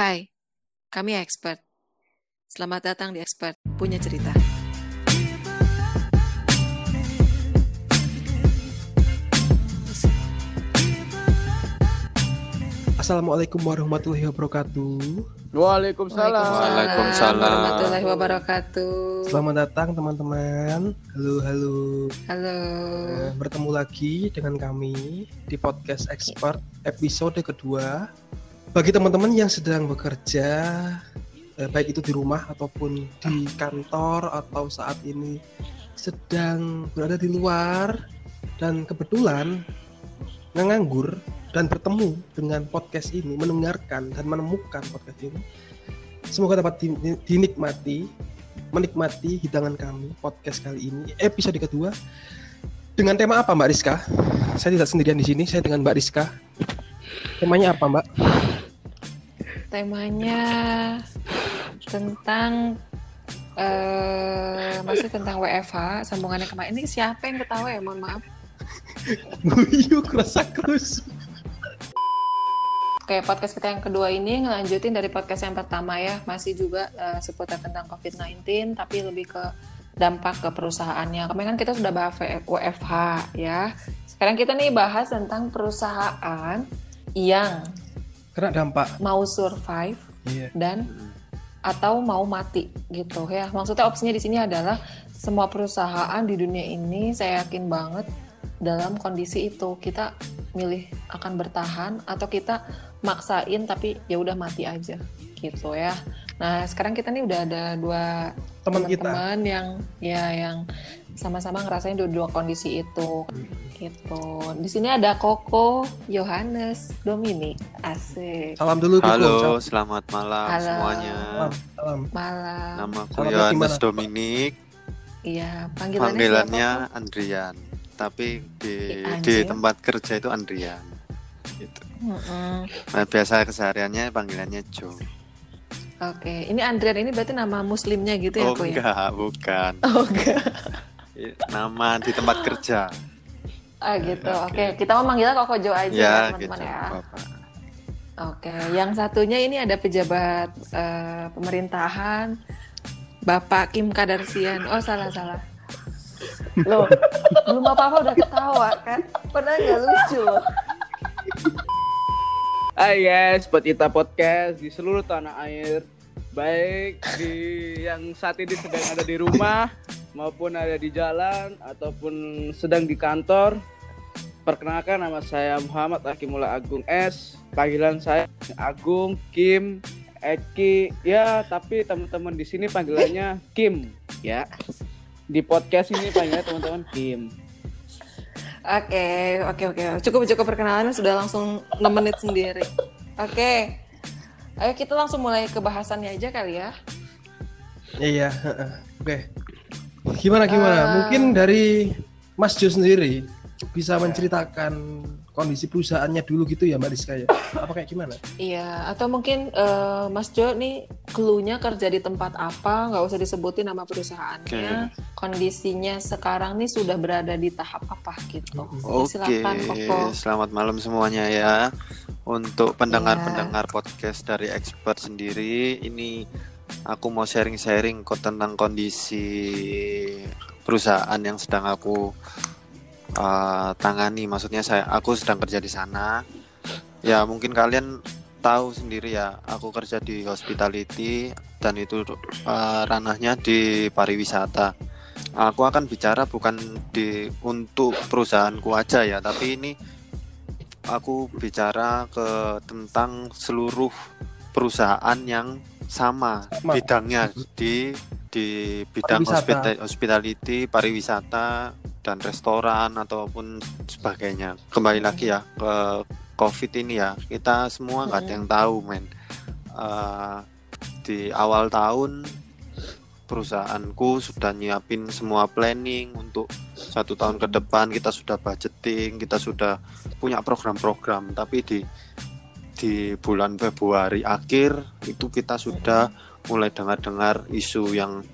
Hai, kami expert. Selamat datang di Expert Punya Cerita. Assalamualaikum warahmatullahi wabarakatuh. Waalaikumsalam. Waalaikumsalam warahmatullahi wabarakatuh. Selamat datang teman-teman. Halo, halo. Halo. Nah, bertemu lagi dengan kami di podcast Expert episode kedua. Bagi teman-teman yang sedang bekerja, eh, baik itu di rumah ataupun di kantor atau saat ini sedang berada di luar dan kebetulan nganggur dan bertemu dengan podcast ini, mendengarkan dan menemukan podcast ini. Semoga dapat di- dinikmati, menikmati hidangan kami podcast kali ini, episode kedua. Dengan tema apa Mbak Rizka? Saya tidak sendirian di sini, saya dengan Mbak Rizka. Temanya apa Mbak? Temanya tentang eh masih tentang WFH sambungannya kemarin ini siapa yang ketawa ya mohon maaf Guyu kerasa kerus. Oke, podcast kita yang kedua ini ngelanjutin dari podcast yang pertama ya, masih juga eh, seputar tentang COVID-19, tapi lebih ke dampak ke perusahaannya. Kemarin kan kita sudah bahas WFH ya. Sekarang kita nih bahas tentang perusahaan yang Kena dampak. mau survive Iya. dan atau mau mati gitu ya. Maksudnya opsinya di sini adalah semua perusahaan di dunia ini saya yakin banget dalam kondisi itu kita milih akan bertahan atau kita maksain tapi ya udah mati aja gitu ya. Nah, sekarang kita nih udah ada dua Teman kita. teman yang ya yang sama-sama ngerasain dua-dua kondisi itu gitu. Di sini ada Koko, Yohanes, Dominic. Asik. Salam dulu Kiko. Halo, Salam. selamat malam Halo. semuanya. Salam. Malam. Namaku Salamnya Yohanes? Dominik, Iya, panggilannya, panggilannya siapa? Andrian. Tapi di Eh, di tempat kerja itu Andrian. Gitu. Mm-mm. Nah, biasa kesehariannya panggilannya Joe. Oke, ini Andrian ini berarti nama muslimnya gitu ya, oh Ko ya? enggak, bukan. Oh, enggak. Nama di tempat kerja. Ah, gitu. Oke, Oke. kita mau manggilnya Koko Jo aja ya, ya, teman-teman gitu. ya. Oke, yang satunya ini ada pejabat eh, pemerintahan Bapak Kim Kadarsian. Oh, salah-salah. Loh, belum apa-apa udah ketawa kan? Padahal nggak lucu. Hai guys, buat kita podcast di seluruh tanah air. Baik di yang saat ini sedang ada di rumah maupun ada di jalan ataupun sedang di kantor. Perkenalkan nama saya Muhammad Akimullah Agung S. Panggilan saya Agung, Kim, Eki. Ya, tapi teman-teman di sini panggilannya Kim, ya. Di podcast ini panggilannya teman-teman Kim. Oke, oke, oke. Cukup cukup perkenalan sudah langsung 6 menit sendiri. Oke. Ayo kita langsung mulai ke bahasannya aja kali ya. Iya, heeh. oke. Gimana gimana? Eh. Mungkin dari Mas Jo sendiri bisa menceritakan kondisi perusahaannya dulu gitu ya Mbak Rizka ya? Apa kayak gimana? Iya, atau mungkin eh, Mas Jo nih clue-nya kerja di tempat apa, nggak usah disebutin nama perusahaannya. Kondisinya sekarang nih sudah berada di tahap apa gitu. Oke, Silakan Koko. selamat malam semuanya ya. Untuk pendengar-pendengar podcast dari expert sendiri, ini aku mau sharing-sharing kok tentang kondisi perusahaan yang sedang aku uh, tangani. Maksudnya saya, aku sedang kerja di sana. Ya mungkin kalian tahu sendiri ya, aku kerja di hospitality dan itu uh, ranahnya di pariwisata. Aku akan bicara bukan di untuk perusahaanku aja ya, tapi ini aku bicara ke tentang seluruh perusahaan yang sama Sama. bidangnya di di bidang Pariwisata. hospita- hospitality, pariwisata dan restoran ataupun sebagainya. Kembali lagi ya ke COVID ini ya, kita semua nggak ada yang tahu men. Eh, di awal tahun perusahaanku sudah nyiapin semua planning untuk satu tahun ke depan kita sudah budgeting kita sudah punya program-program tapi di di bulan Februari akhir itu kita sudah mulai dengar-dengar isu yang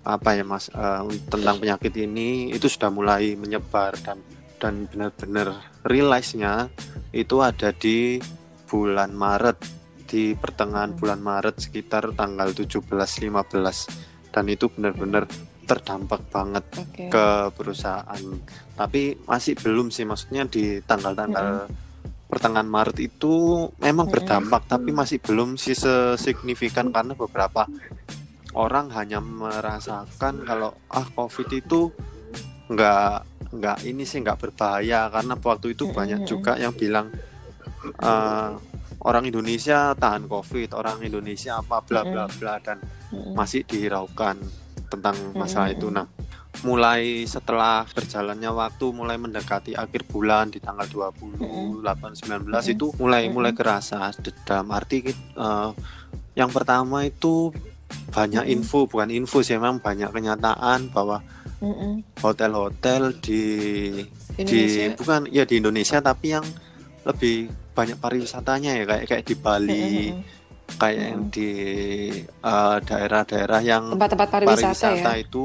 apa ya mas eh, tentang penyakit ini itu sudah mulai menyebar dan dan benar-benar realize-nya itu ada di bulan Maret di pertengahan bulan Maret sekitar tanggal 17-15 dan itu benar-benar terdampak banget Oke. ke perusahaan. Tapi masih belum sih maksudnya di tanggal-tanggal pertengahan Maret itu memang berdampak tapi masih belum sih signifikan karena beberapa orang hanya merasakan kalau ah COVID itu nggak nggak ini sih nggak berbahaya. Karena waktu itu banyak juga yang bilang eh, orang Indonesia tahan COVID, orang Indonesia apa bla bla bla dan masih dihiraukan tentang masalah itu. Nah, mulai setelah berjalannya waktu mulai mendekati akhir bulan di tanggal 28 19 itu mulai mulai kerasa dalam arti eh, yang pertama itu banyak info bukan info sih memang banyak kenyataan bahwa hotel-hotel di di Indonesia. bukan ya di Indonesia tapi yang lebih banyak pariwisatanya ya kayak kayak di Bali kayak yang di eh, daerah-daerah yang tempat-tempat pariwisata, pariwisata ya. itu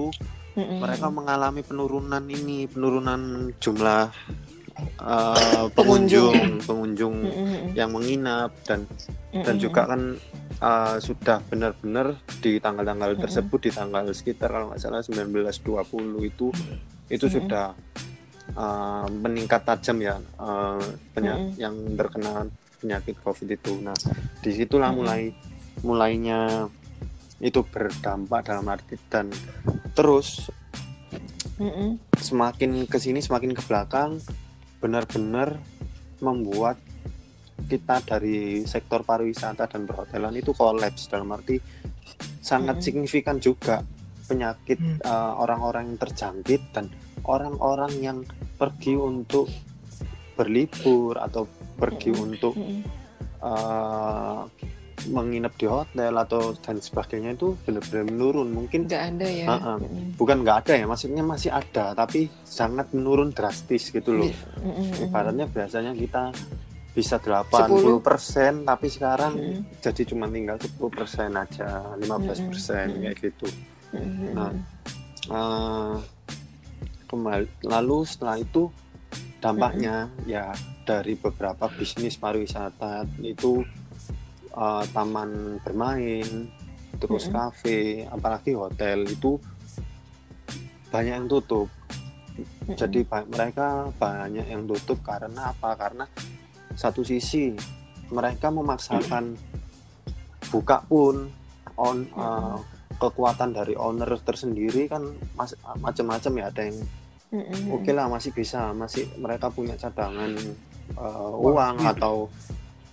Mm-mm. mereka mengalami penurunan ini penurunan jumlah eh, Pengunjung. pengunjung Mm-mm. yang menginap dan dan Mm-mm. juga kan eh, sudah benar-benar di tanggal-tanggal Mm-mm. tersebut di tanggal sekitar kalau nggak salah 1920 itu itu Mm-mm. sudah eh, meningkat tajam ya banyak Mm-mm. yang terkena penyakit covid itu nah di situlah Mm-mm. mulai mulainya itu berdampak dalam arti dan terus Mm-mm. semakin ke sini semakin ke belakang benar-benar membuat kita dari sektor pariwisata dan perhotelan itu kolaps dalam arti sangat Mm-mm. signifikan juga penyakit Hmm. eh, orang-orang yang terjangkit dan orang-orang yang pergi untuk berlibur atau pergi Mm-mm. untuk Mm-mm. Menginap di hotel atau dan sebagainya itu benar-benar menurun mungkin nggak ada ya ah. Mm-mm. bukan nggak ada ya maksudnya masih ada tapi sangat menurun drastis gitu loh. Mm-mm. ibaratnya biasanya kita bisa 80 persen tapi sekarang Mm-mm. jadi cuma tinggal 10 persen aja 15 persen Mm-mm. kayak gitu Mm-mm. Nah, Eh, kembali lalu setelah itu dampaknya ya dari beberapa bisnis pariwisata itu eh, taman bermain terus kafe apalagi hotel itu banyak yang tutup Mm-mm. jadi ba- mereka banyak yang tutup karena apa karena satu sisi mereka memaksakan buka pun on uh, kekuatan dari owner tersendiri kan mas- macam-macam ya ada yang Mm-mm. oke lah masih bisa masih mereka punya cadangan uh, uang gitu. atau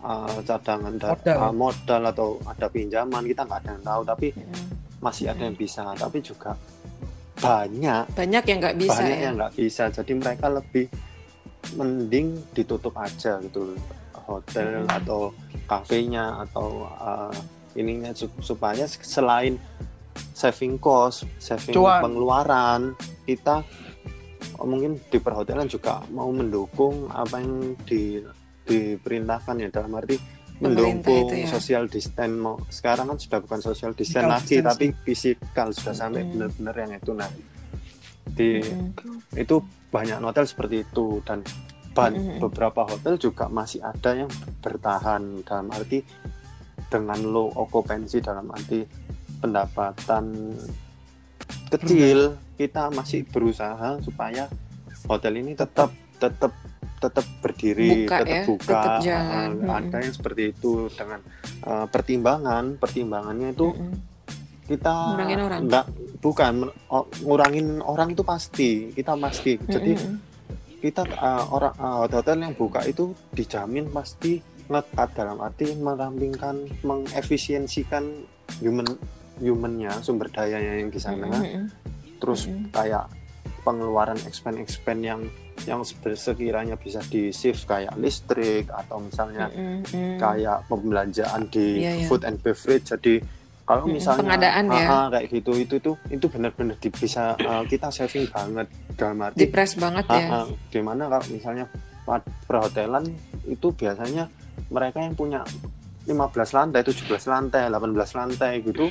uh, cadangan da- Modal. uh, modal atau ada pinjaman kita nggak ada yang tahu tapi Mm-mm. masih ada yang bisa tapi juga banyak banyak yang nggak bisa banyak ya yang nggak bisa jadi mereka lebih mending ditutup aja gitu hotel Hmm. atau kafenya atau uh, ininya sup- supaya selain saving cost saving Cuan. pengeluaran kita mungkin di perhotelan juga mau mendukung apa yang di diperintahkan ya dalam arti mendukung ya. social distance mau sekarang kan sudah bukan social distance lagi distancing. tapi fisikal sudah sampai Mm. benar-benar yang itu nah di Mm-mm. itu banyak hotel seperti itu dan ban- Mm-mm. beberapa hotel juga masih ada yang bertahan dalam arti dengan low occupancy dalam arti pendapatan kecil kita masih berusaha supaya hotel ini tetap tetap tetap berdiri Buka tetap ya, buka tetap jalan. Uh, ada yang seperti itu dengan uh, pertimbangan pertimbangannya itu Mm-mm. kita Ngurangin orang. enggak bukan ngurangin orang itu pasti kita pasti jadi Mm-mm. kita uh, orang uh, hotel yang buka itu dijamin pasti ngetat dalam arti merampingkan mengefisiensikan human humannya sumber dayanya yang di sana Mm-mm. terus Mm-mm. kayak pengeluaran expense expense yang yang sekiranya bisa di shift kayak listrik atau misalnya Mm-mm. kayak pembelanjaan di Iya, iya. food and beverage jadi kalau misalnya pengadaan ya. ah, ah, kayak gitu itu itu itu benar-benar bisa uh, kita saving banget dalam arti depres banget ah, ya ah, gimana kalau misalnya perhotelan itu biasanya mereka yang punya 15 lantai 17 lantai 18 lantai gitu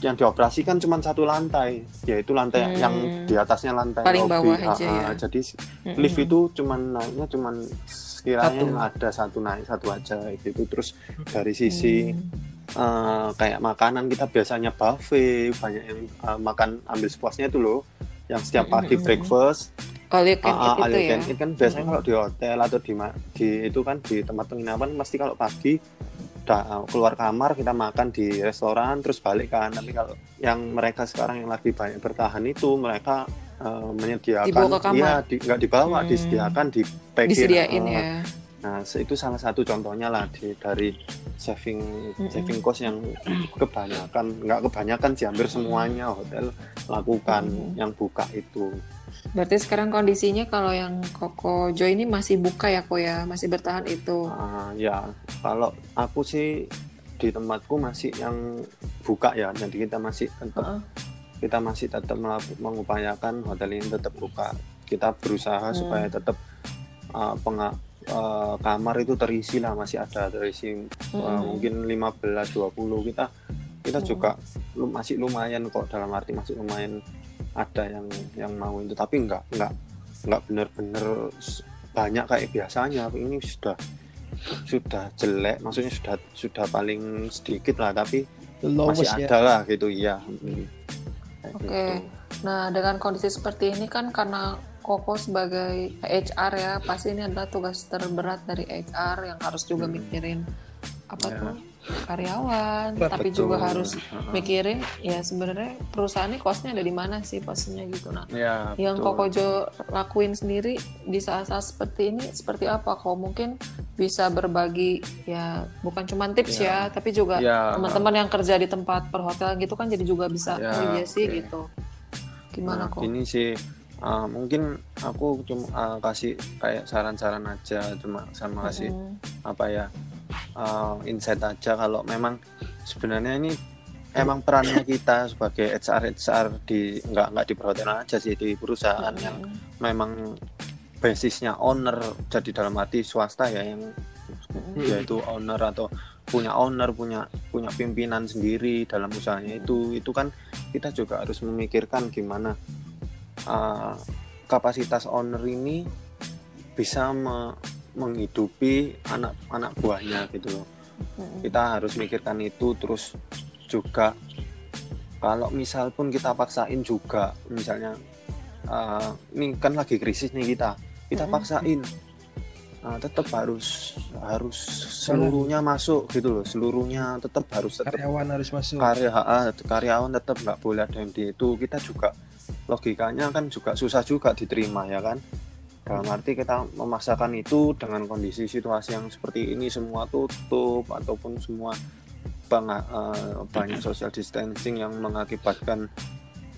yang dioperasikan cuma satu lantai yaitu lantai Hmm. yang di atasnya lantai Paling lobby. bawah Ah, aja ya. jadi Mm-mm. lift itu cuman naiknya cuman sekiranya Satu. ada satu naik satu aja gitu terus dari sisi Hmm. eh, kayak makanan kita biasanya buffet banyak yang eh, makan ambil sepuasnya itu loh yang setiap Mm, pagi mm, mm. breakfast all you can eat all itu you ya eat kan biasanya Mm. kalau di hotel atau di di itu kan di tempat penginapan pasti kalau pagi udah keluar kamar kita makan di restoran terus balik kan tapi kalau yang mereka sekarang yang lagi banyak bertahan itu mereka eh, menyediakan Dibawa ke kamar? iya di, nggak dibawa Hmm. disediakan di packing, disediain eh, ya Nah, itu salah satu contohnya lah di, dari saving Mm-mm. saving cost yang kebanyakan nggak kebanyakan sih hampir semuanya hotel lakukan Mm-mm. yang buka itu. Berarti sekarang kondisinya kalau yang Koko Jo ini masih buka ya kok ya masih bertahan itu Ah, ya, kalau aku sih di tempatku masih yang buka ya, jadi kita masih tetap Heeh. kita masih tetap mengupayakan hotel ini tetap buka. Kita berusaha Hmm. supaya tetap uh, penga- uh, kamar itu terisi lah masih ada terisi uh, mungkin 15 20 kita kita Mm. juga masih lumayan kok dalam arti masih lumayan ada yang yang mau itu tapi enggak enggak enggak bener-bener banyak kayak biasanya ini sudah sudah jelek maksudnya sudah sudah paling sedikit lah tapi The masih lowest ya. ada lah gitu iya Mm. Kayak Oke. gitu. Nah, dengan kondisi seperti ini kan karena Koko sebagai HR ya, pasti ini adalah tugas terberat dari HR yang harus juga Hmm. mikirin apa Ya. tuh karyawan, Betul. tapi juga harus mikirin ya sebenarnya perusahaan ini costnya ada di mana sih posisinya gitu. Nah, ya yang betul. Koko Jo lakuin sendiri di saat-saat seperti ini seperti apa? Kok mungkin bisa berbagi ya bukan cuma tips ya, Ya. tapi juga ya teman-teman yang kerja di tempat perhotelan gitu kan jadi juga bisa Ya, oh sih oke. gitu gimana Nah, kok ini sih uh, mungkin aku cuma uh, kasih kayak saran-saran aja cuma sama kasih apa ya uh, insight aja kalau memang sebenarnya ini emang perannya kita sebagai HR HR di nggak nggak di perhotelan aja sih di perusahaan yang Mm-mm. memang basisnya owner jadi dalam arti swasta ya yang Mm-mm. yaitu owner atau punya owner punya punya pimpinan sendiri dalam usahanya itu itu kan kita juga harus memikirkan gimana uh, kapasitas owner ini bisa me- menghidupi anak-anak buahnya gitu loh. Kita harus mikirkan itu terus juga kalau misal pun kita paksain juga misalnya uh, ini kan lagi krisis nih kita kita paksain. Uh, tetap harus harus seluruhnya masuk gitu loh seluruhnya tetap harus tetap Karyawan harus masuk. karya karyawan tetap nggak boleh ada yang di itu. Kita juga logikanya kan juga susah juga diterima ya kan dalam arti kita memaksakan itu dengan kondisi situasi yang seperti ini semua tutup ataupun semua bang- eh, banyak social distancing yang mengakibatkan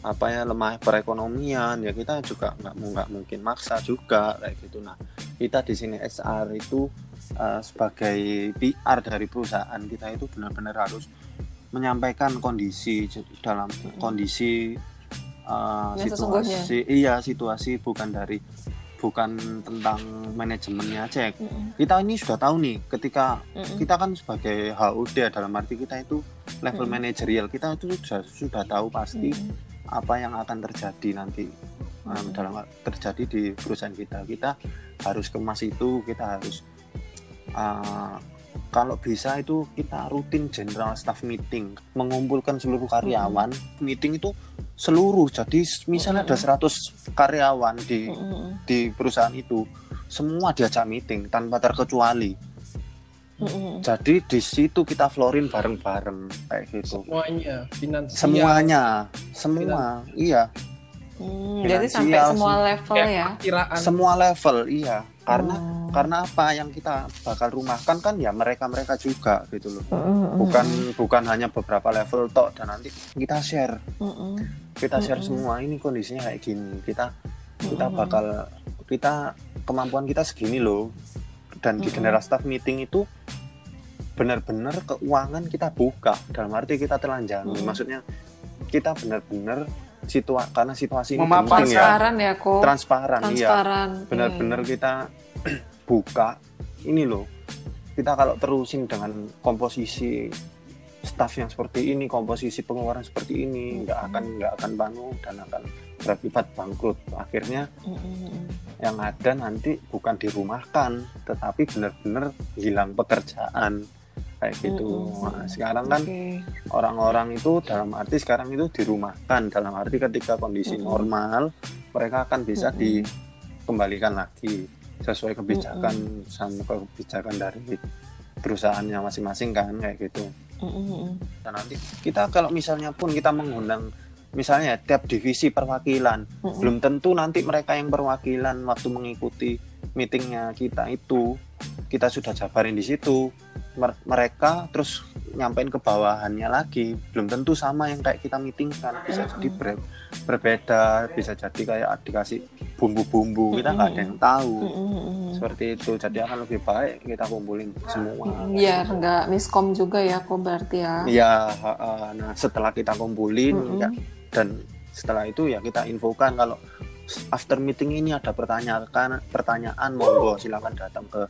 apa ya lemah perekonomian ya kita juga nggak nggak mungkin maksa juga kayak gitu. Nah kita di sini SR itu eh, sebagai PR dari perusahaan kita itu benar-benar harus menyampaikan kondisi dalam kondisi uh, Yang situasi iya situasi bukan dari bukan tentang manajemennya aja Mm-mm. kita ini sudah tahu nih ketika Mm-mm. kita kan sebagai HUD dalam arti kita itu level Mm. manajerial kita itu sudah sudah tahu pasti Mm-mm. apa yang akan terjadi nanti Mm. dalam terjadi di perusahaan kita kita harus kemas itu kita harus uh, kalau bisa itu kita rutin general staff meeting mengumpulkan seluruh karyawan. Meeting itu seluruh jadi misalnya ada 100 karyawan di Mm-mm. di perusahaan itu semua diajak meeting tanpa terkecuali. Mm-mm. jadi di situ kita florin bareng-bareng kayak gitu. Semuanya, finansial. semuanya semua iya Mm, Jadi sampai semua level ya. Semua level iya karena Oh. karena apa yang kita bakal rumahkan kan ya mereka mereka juga gitu loh Mm-mm. bukan bukan hanya beberapa level tok dan nanti kita share Mm-mm. kita share Mm-mm. semua ini kondisinya kayak gini kita kita bakal kita kemampuan kita segini loh dan di general staff meeting itu benar-benar keuangan kita buka dalam arti kita telanjangi Mm-mm. maksudnya kita benar-benar situa karena situasi ini genting ya transparan ya kok. transparan iya Transparan. benar-benar Iya. kita buka ini loh kita kalau terusin dengan komposisi staff yang seperti ini komposisi pengeluaran seperti ini nggak akan nggak akan bangun dan akan berakibat bangkrut akhirnya Mm-mm. yang ada nanti bukan dirumahkan tetapi benar-benar hilang pekerjaan kayak gitu Mm-mm. Nah, sekarang kan orang-orang itu dalam arti sekarang itu dirumahkan dalam arti ketika kondisi Mm-mm. normal mereka akan bisa Mm-mm. dikembalikan lagi sesuai kebijakan sama kebijakan dari perusahaannya masing-masing kan kayak gitu Mm-mm. dan nanti kita kalau misalnya pun kita mengundang misalnya tiap divisi perwakilan Mm-mm. belum tentu nanti mereka yang perwakilan waktu mengikuti meetingnya kita itu kita sudah jabarin di situ. Mer- mereka terus nyampein ke bawahannya lagi. Belum tentu sama yang kayak kita meetingkan. Bisa jadi ber- berbeda bisa jadi kayak dikasih bumbu-bumbu. Kita nggak ada yang tahu. Seperti itu. Jadi akan lebih baik kita kumpulin semua. Biar nggak miskom juga ya kok berarti ya. Ha. nah setelah kita kumpulin ya, dan setelah itu ya kita infokan kalau after meeting ini ada pertanyaan pertanyaan monggo silakan datang ke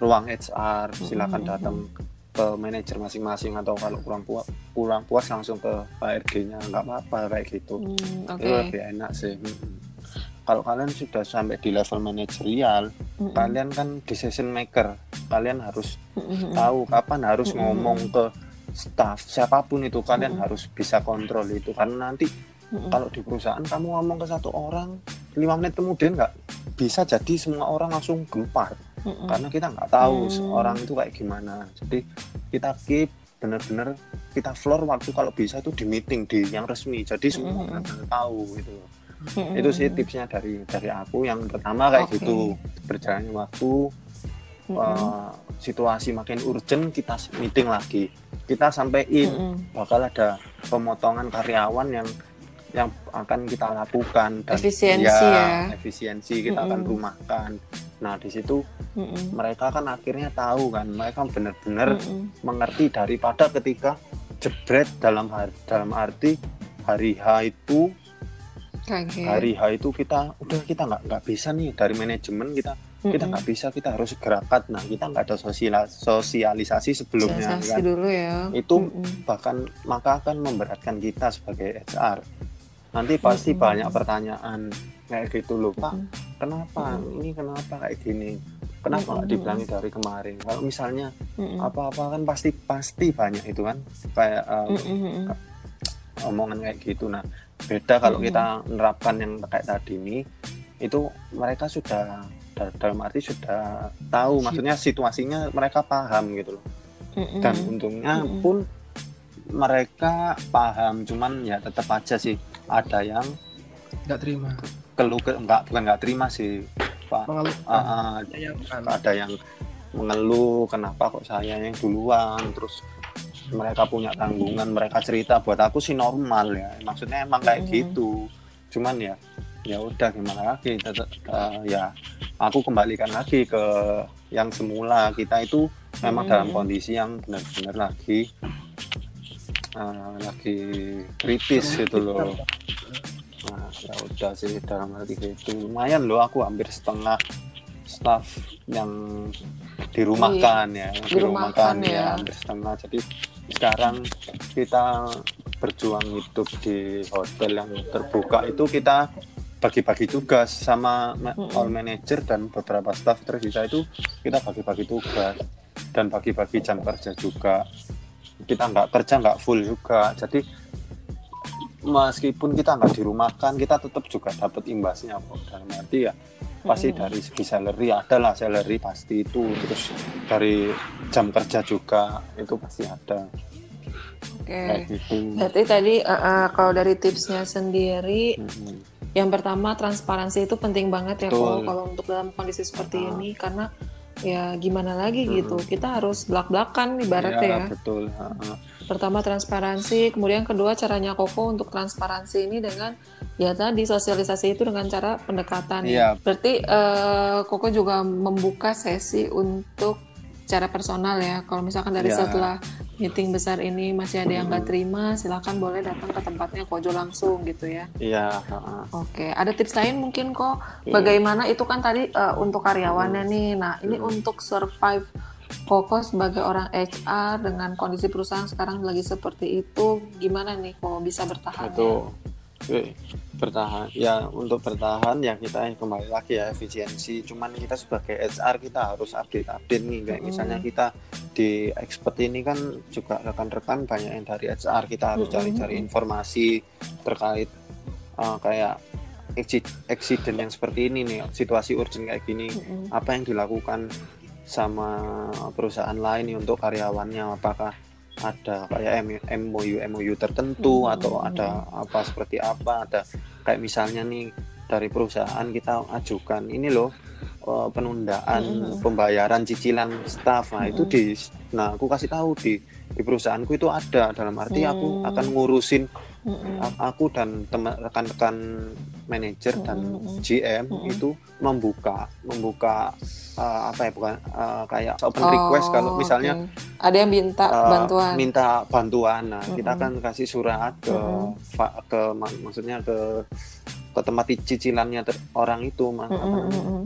ruang HR, silakan Mm-mm. datang ke manajer masing-masing atau kalau kurang puas kurang puas langsung ke HRD-nya nggak apa-apa kayak gitu. Hmm, Oke. Itu lebih enak sih. Mm-mm. Kalau kalian sudah sampai di level manajerial, Mm-mm. kalian kan decision maker. Kalian harus tahu kapan harus ngomong ke staff siapa pun itu kalian Mm-mm. harus bisa kontrol itu karena nanti Mm-mm. kalau di perusahaan kamu ngomong ke satu orang lima menit kemudian nggak bisa jadi semua orang langsung gempar Mm-mm. karena kita nggak tahu Hmm. orang itu kayak gimana jadi kita keep bener-bener kita floor waktu kalau bisa itu di meeting di yang resmi jadi semua Mm-mm. benar-benar tahu gitu Mm-mm. itu sih tipsnya dari dari aku yang pertama kayak Oke. gitu berjalannya waktu Mm-mm. uh, situasi makin urgent kita meeting lagi kita sampaikan Mm-mm. bakal ada pemotongan karyawan yang yang akan kita lakukan dan Efisiensi ya. efisiensi kita akan Mm-mm. rumahkan nah di situ Mm-mm. mereka kan akhirnya tahu kan mereka benar-benar Mm-mm. mengerti daripada ketika jebret dalam hari, dalam arti hari H itu Kaget. hari H itu kita udah kita nggak nggak bisa nih dari manajemen kita kita nggak bisa kita harus segera cut nah kita nggak ada sosial sosialisasi sebelumnya Sensasi kan dulu ya. itu Mm-mm. bahkan maka akan memberatkan kita sebagai HR nanti pasti Mm-mm. banyak pertanyaan kayak gitu loh pak Mm-mm. kenapa Mm-mm. ini kenapa kayak gini kenapa nggak Mm-mm. dibilangi dari kemarin kalau misalnya apa-apa kan pasti pasti banyak itu kan kayak uh, Mm-mm. omongan kayak gitu nah beda kalau kita menerapkan yang kayak tadi ini itu mereka sudah da- dalam arti sudah tahu maksudnya situasinya mereka paham gitu loh dan untungnya pun mereka paham cuman ya tetap aja sih ada yang nggak terima. keluh ke, enggak bukan nggak terima sih pak. Ah, menyayangkan. ada yang mengeluh kenapa kok saya yang duluan? Terus mereka punya tanggungan mereka cerita. Buat aku sih normal ya. Maksudnya emang kayak Mhm. gitu. Cuman ya ya udah gimana lagi? Tetap eh, ya aku kembalikan lagi ke yang semula. Kita itu memang Mhm. dalam kondisi yang benar-benar lagi eh, lagi kritis gitu loh. Nah ya udah sih dalam arti gitu lumayan loh aku hampir setengah staff yang dirumahkan ya yang Dirumahkan ya. hampir setengah. Jadi sekarang kita berjuang hidup di hotel yang terbuka itu kita bagi-bagi tugas sama all manager dan beberapa staff tersisa itu kita bagi-bagi tugas dan bagi-bagi jam kerja juga kita nggak kerja nggak full juga jadi meskipun kita nggak dirumahkan kita tetap juga dapat imbasnya kok dalam arti ya pasti dari segi salary ada lah salary pasti itu terus dari jam kerja juga itu pasti ada Oke. kayak gitu Berarti tadi eh, eh, kalau dari tipsnya sendiri, Mm-mm. yang pertama transparansi itu penting banget ya Betul. kalau kalau untuk dalam kondisi seperti Ah. ini karena ya gimana lagi Mm-mm. gitu kita harus belak-belakan ibaratnya Iya, ya. betul Ha, ha. Pertama transparansi, kemudian kedua caranya Koko untuk transparansi ini dengan ya tadi sosialisasi itu dengan cara pendekatan. Iya. Berarti eh, Koko juga membuka sesi untuk cara personal ya. Kalau misalkan dari Iya. setelah meeting besar ini masih ada yang nggak terima, silakan boleh datang ke tempatnya Kojo langsung gitu ya. iya. Oke, ada tips lain mungkin kok Oke. bagaimana itu kan tadi eh, untuk karyawannya nih. Nah, ini Hmm. untuk survive Koko sebagai orang HR dengan kondisi perusahaan sekarang lagi seperti itu, gimana nih kok bisa bertahan? Itu Oke, bertahan ya untuk bertahan ya kita kembali lagi ya efisiensi cuman kita sebagai HR kita harus update update nih kayak Mm. misalnya kita di expert ini kan juga rekan-rekan banyak yang dari HR kita harus Mm, cari-cari mm, mm. informasi terkait uh, kayak accident yang seperti ini nih situasi urgent kayak gini Mm-mm. apa yang dilakukan sama perusahaan lain nih untuk karyawannya apakah ada kayak MOU MOU tertentu Hmm. atau ada apa seperti apa ada kayak misalnya nih dari perusahaan kita ajukan ini loh eh, penundaan Hmm. pembayaran cicilan staff nah itu Hmm. di nah aku kasih tahu di di perusahaanku itu ada dalam arti aku Hmm. akan ngurusin Mm-mm. A- aku dan teman rekan-rekan manajer dan Mm-mm. GM Mm-mm. itu membuka membuka uh, apa ya bukan uh, kayak open Oh, request kalau misalnya oke. ada yang minta uh, bantuan. minta bantuan nah kita Mm-mm. akan kasih surat ke Mm-mm. fa- ke mak- maksudnya ke ke tempat cicilannya ter- orang itu mas mm-mm.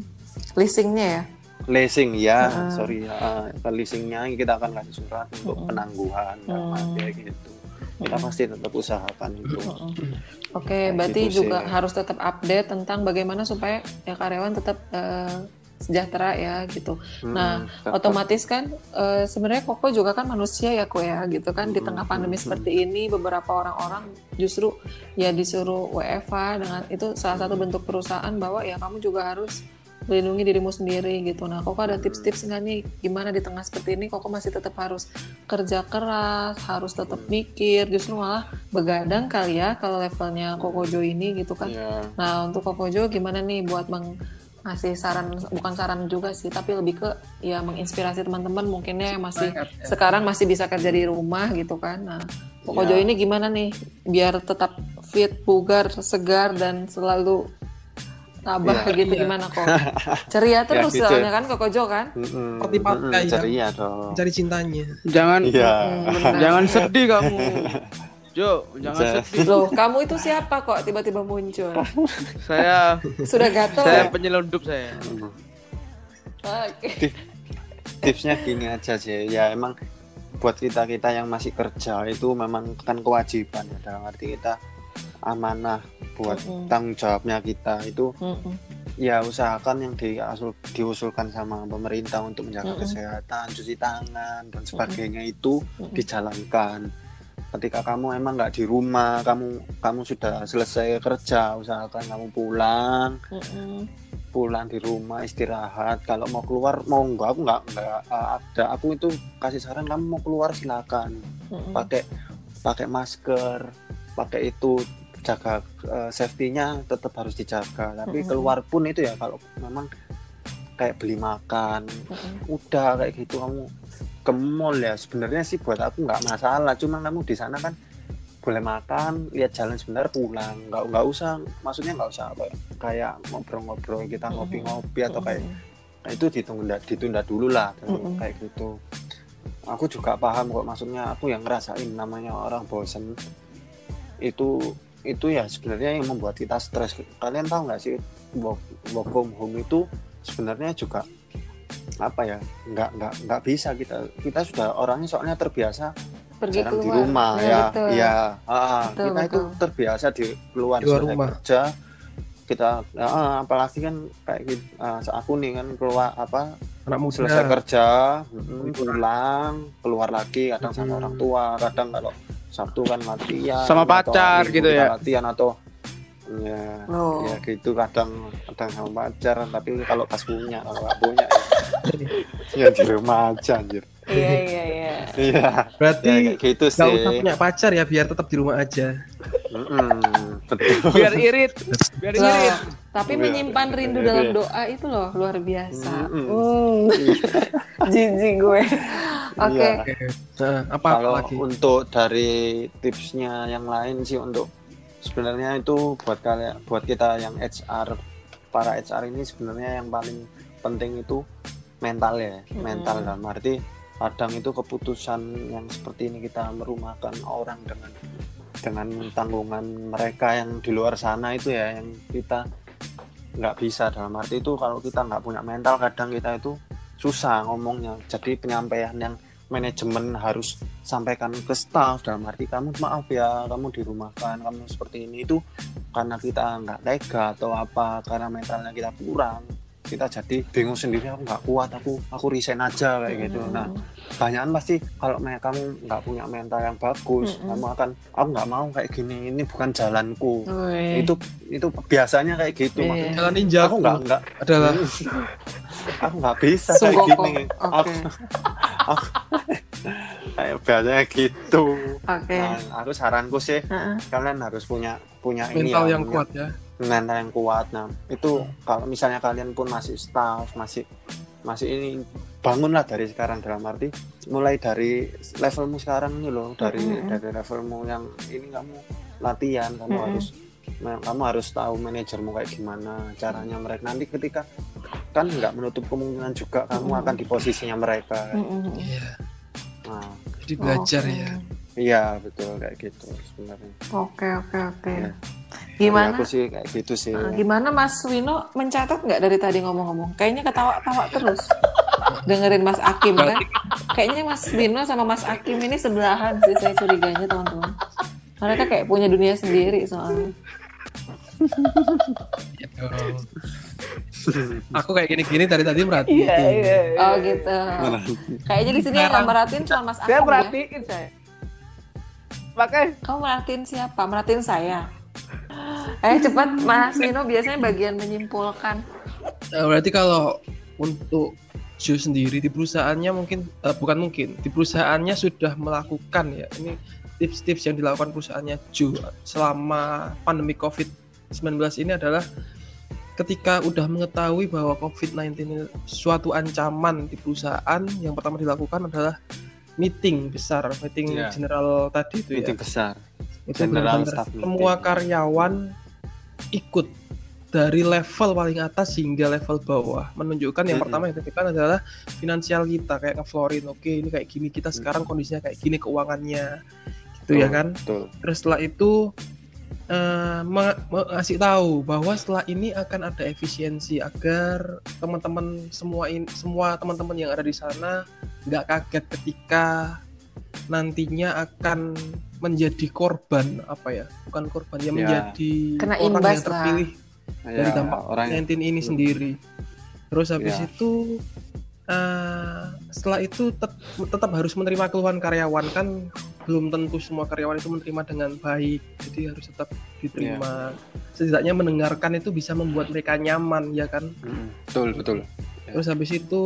Leasingnya ya? leasing ya Mm-mm. sorry uh, leasingnya kita akan kasih surat untuk Mm-mm. penangguhan Mm. arti kayak gitu kita pasti tetap usahakan itu Mm-mm. Oke, Kayak berarti gitu juga sih. harus tetap update tentang bagaimana supaya ya karyawan tetap eh, sejahtera ya gitu. Nah, Mm-mm, tetap. Otomatis kan eh, sebenarnya Koko juga kan manusia ya kok ya gitu kan di Mm-mm, tengah pandemi mm-mm. seperti ini beberapa orang-orang justru ya disuruh WFH dengan itu salah satu bentuk perusahaan bahwa ya kamu juga harus melindungi dirimu sendiri gitu. Nah, Koko ada tips-tips nggak nih gimana di tengah seperti ini Koko masih tetap harus kerja keras, harus tetap mikir, justru malah begadang kali ya kalau levelnya Koko Jo ini gitu kan. Iya. Nah, untuk Koko Jo gimana nih buat meng ngasih saran bukan saran juga sih, tapi lebih ke ya menginspirasi teman-teman mungkinnya yang masih ya. sekarang masih bisa kerja di rumah gitu kan. Nah, Koko Ya. Jo ini gimana nih biar tetap fit, bugar, segar dan selalu tabah Iya. gitu Iya. gimana kok? Ceria terus gitu. soalnya kan Koko Jo kan? Seperti pakai mm-mm, kan? ceria dong. Cari cintanya. Jangan. Hmm, benar. jangan sedih kamu. Jo, jangan sedih. Loh, kamu itu siapa kok tiba-tiba muncul? Saya Sudah gatel saya ya? penyelundup saya. Mm. Oke. Tipsnya gini aja sih, ya emang buat kita kita yang masih kerja itu memang kan kewajiban ya dalam arti kita amanah buat Mm-mm. tanggung jawabnya kita itu Mm-mm. ya usahakan yang diasul, diusulkan sama pemerintah untuk menjaga Mm-mm. kesehatan, cuci tangan dan sebagainya itu Mm-mm. dijalankan. Ketika kamu emang nggak di rumah, kamu kamu sudah selesai kerja, usahakan kamu pulang, Mm-mm. pulang di rumah istirahat. Kalau mau keluar mau nggak aku nggak nggak uh, ada. Aku itu kasih saran kamu mau keluar silakan, Mm-mm. pakai pakai masker, pakai itu jaga uh, safety-nya tetap harus dijaga. Tapi Mm-mm. keluar pun itu ya kalau memang kayak beli makan, Mm-mm. udah kayak gitu kamu ke mall ya sebenarnya sih buat aku nggak masalah cuma kamu di sana kan boleh makan lihat jalan sebentar pulang nggak nggak usah maksudnya nggak usah apa kayak ngobrol-ngobrol kita ngopi-ngopi atau kayak nah, itu ditunda ditunda dulu lah Mm-mm. kayak gitu aku juga paham kok maksudnya aku yang ngerasain namanya orang bosen itu itu ya sebenarnya yang membuat kita stres kalian tahu nggak sih work, work from home itu sebenarnya juga apa ya nggak nggak nggak bisa kita kita sudah orangnya soalnya terbiasa pergi jarang di keluar rumah Ya, ya betul. ya ah, Betul, kita itu betul. terbiasa di keluar Di rumah. kerja kita ah, apalagi kan kayak gitu ah, aku nih kan keluar apa Anak muda. selesai kerja pulang keluar lagi kadang sama Mm. orang tua kadang kalau Sabtu kan latihan Sama pacar gitu ya? latihan atau ya Oh. ya gitu kadang kadang sama pacar tapi kalau pas punya kalau nggak punya ya, ya di rumah aja anjir iya iya iya iya Berarti ya gitu nggak usah sih punya pacar ya biar tetap di rumah aja. Mm-mm, betul Biar irit, biar Loh, irit. tapi Iya, menyimpan iya, rindu iya, dalam doa itu loh luar biasa. Hmm. jijik gue oke. Nah, apa kalau lagi? untuk dari tipsnya yang lain sih untuk sebenarnya itu buat kalian buat kita yang HR para HR ini sebenarnya yang paling penting itu mental ya Hmm. mental dalam arti kadang itu keputusan yang seperti ini kita merumahkan orang dengan dengan tanggungan mereka yang di luar sana itu ya yang kita nggak bisa. Dalam arti itu kalau kita nggak punya mental kadang kita itu susah ngomongnya. Jadi penyampaian yang manajemen harus sampaikan ke staff. Dalam arti kamu maaf ya kamu dirumahkan kamu seperti ini. Itu karena kita nggak tega atau apa karena mentalnya kita kurang kita jadi bingung sendiri aku nggak kuat aku aku resign aja kayak gitu nah banyakan pasti kalau kamu nggak punya mental yang bagus Mm-mm. kamu akan aku nggak mau kayak gini ini bukan jalanku Wih. itu itu biasanya kayak gitu Iya. maksudnya Jalan ninja aku nggak nggak adalah aku nggak bisa kayak gini Oke. aku, aku kayak biasanya gitu Oke. nah, aku saranku sih Heeh. kalian harus punya punya ini mental ya, yang punya kuat ya mental yang kuat nah itu kalau misalnya kalian pun masih staff masih masih ini bangunlah dari sekarang dalam arti mulai dari levelmu sekarang ini loh dari Mm-mm. dari levelmu yang ini kamu latihan kamu Mm-mm. harus kamu harus tahu manajermu kayak gimana caranya mereka nanti ketika kan nggak menutup kemungkinan juga kamu Mm-mm. akan di posisinya mereka Mm-mm. iya nah jadi belajar Oke. ya iya betul kayak gitu sebenarnya Oke oke oke. Iya. Gimana? Dari aku sih kayak gitu sih Eh, Gimana Mas Wino mencatat nggak dari tadi ngomong-ngomong? Kayaknya ketawa-tawa terus. Dengerin Mas Akim kan? Kayaknya Mas Wino sama Mas Akim ini sebelahan sih saya curiganya teman-teman. Mereka kayak punya dunia sendiri soalnya. Ya aku kayak gini-gini dari tadi merhatiin Oh gitu. Kayaknya di sini yang nggak merhatiin cuma Mas Saya Akim ya. perhatiin saya. Makanya Kamu merhatiin siapa? Merhatiin saya. Eh cepat Mas Wino biasanya bagian menyimpulkan. Eh, berarti kalau untuk Jo sendiri di perusahaannya mungkin eh, bukan mungkin di perusahaannya sudah melakukan ya ini tips-tips yang dilakukan perusahaannya Jo selama pandemi COVID-19 ini adalah ketika udah mengetahui bahwa COVID-19 ini suatu ancaman di perusahaan yang pertama dilakukan adalah meeting besar meeting Iya. general tadi itu ya. Meeting besar. Itu General staff meeting. semua karyawan ikut dari level paling atas hingga level bawah. Menunjukkan yang Mm-mm. pertama yang ditunjukkan adalah finansial kita kayak ngeflorin oke ini kayak gini kita sekarang kondisinya kayak gini keuangannya. Gitu ya Betul, kan? betul. Terus setelah itu eh, meng- mengasih tahu bahwa setelah ini akan ada efisiensi agar teman-teman semua in, semua teman-teman yang ada di sana nggak kaget ketika nantinya akan menjadi korban apa ya bukan korban ya Ya. menjadi Kena orang imbas yang terpilih dari Ya, dampak orang yang 19 ini sendiri terus habis Ya. itu eh, setelah itu tet- tetap harus menerima keluhan karyawan. Kan belum tentu semua karyawan itu menerima dengan baik jadi harus tetap diterima. Setidaknya mendengarkan itu bisa membuat mereka nyaman ya kan? Mm, betul betul. Terus habis itu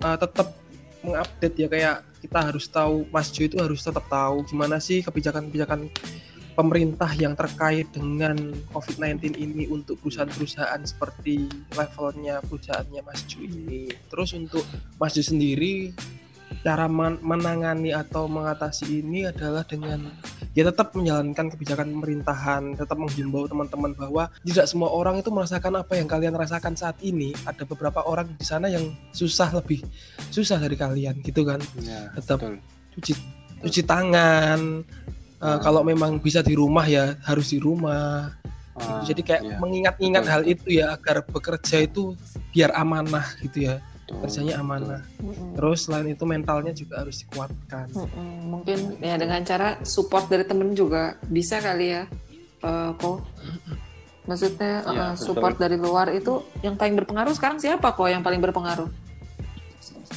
uh, tetap mengupdate ya kayak kita harus tahu Mas Jo itu harus tetap tahu gimana sih kebijakan-kebijakan pemerintah yang terkait dengan COVID-19 ini untuk perusahaan-perusahaan seperti levelnya perusahaannya Mas Jo ini. Terus untuk Mas Jo sendiri cara men- menangani atau mengatasi ini adalah dengan ya tetap menjalankan kebijakan pemerintahan, tetap menghimbau teman-teman bahwa tidak semua orang itu merasakan apa yang kalian rasakan saat ini. Ada beberapa orang di sana yang susah lebih susah dari kalian gitu kan. ya, Tetap betul. cuci cuci tangan. Eh, Ah. kalau memang bisa di rumah ya harus di rumah. Ah, Jadi kayak iya, mengingat-ingat betul. hal itu ya agar bekerja itu biar amanah gitu ya. betul, Kerjanya betul. amanah. Mm-mm. Terus selain itu mentalnya juga harus dikuatkan. Mm-mm. Mungkin ya dengan cara support dari temen juga bisa kali ya, eh, kok. Maksudnya eh, betul. support dari luar itu yang paling berpengaruh sekarang siapa kok yang paling berpengaruh?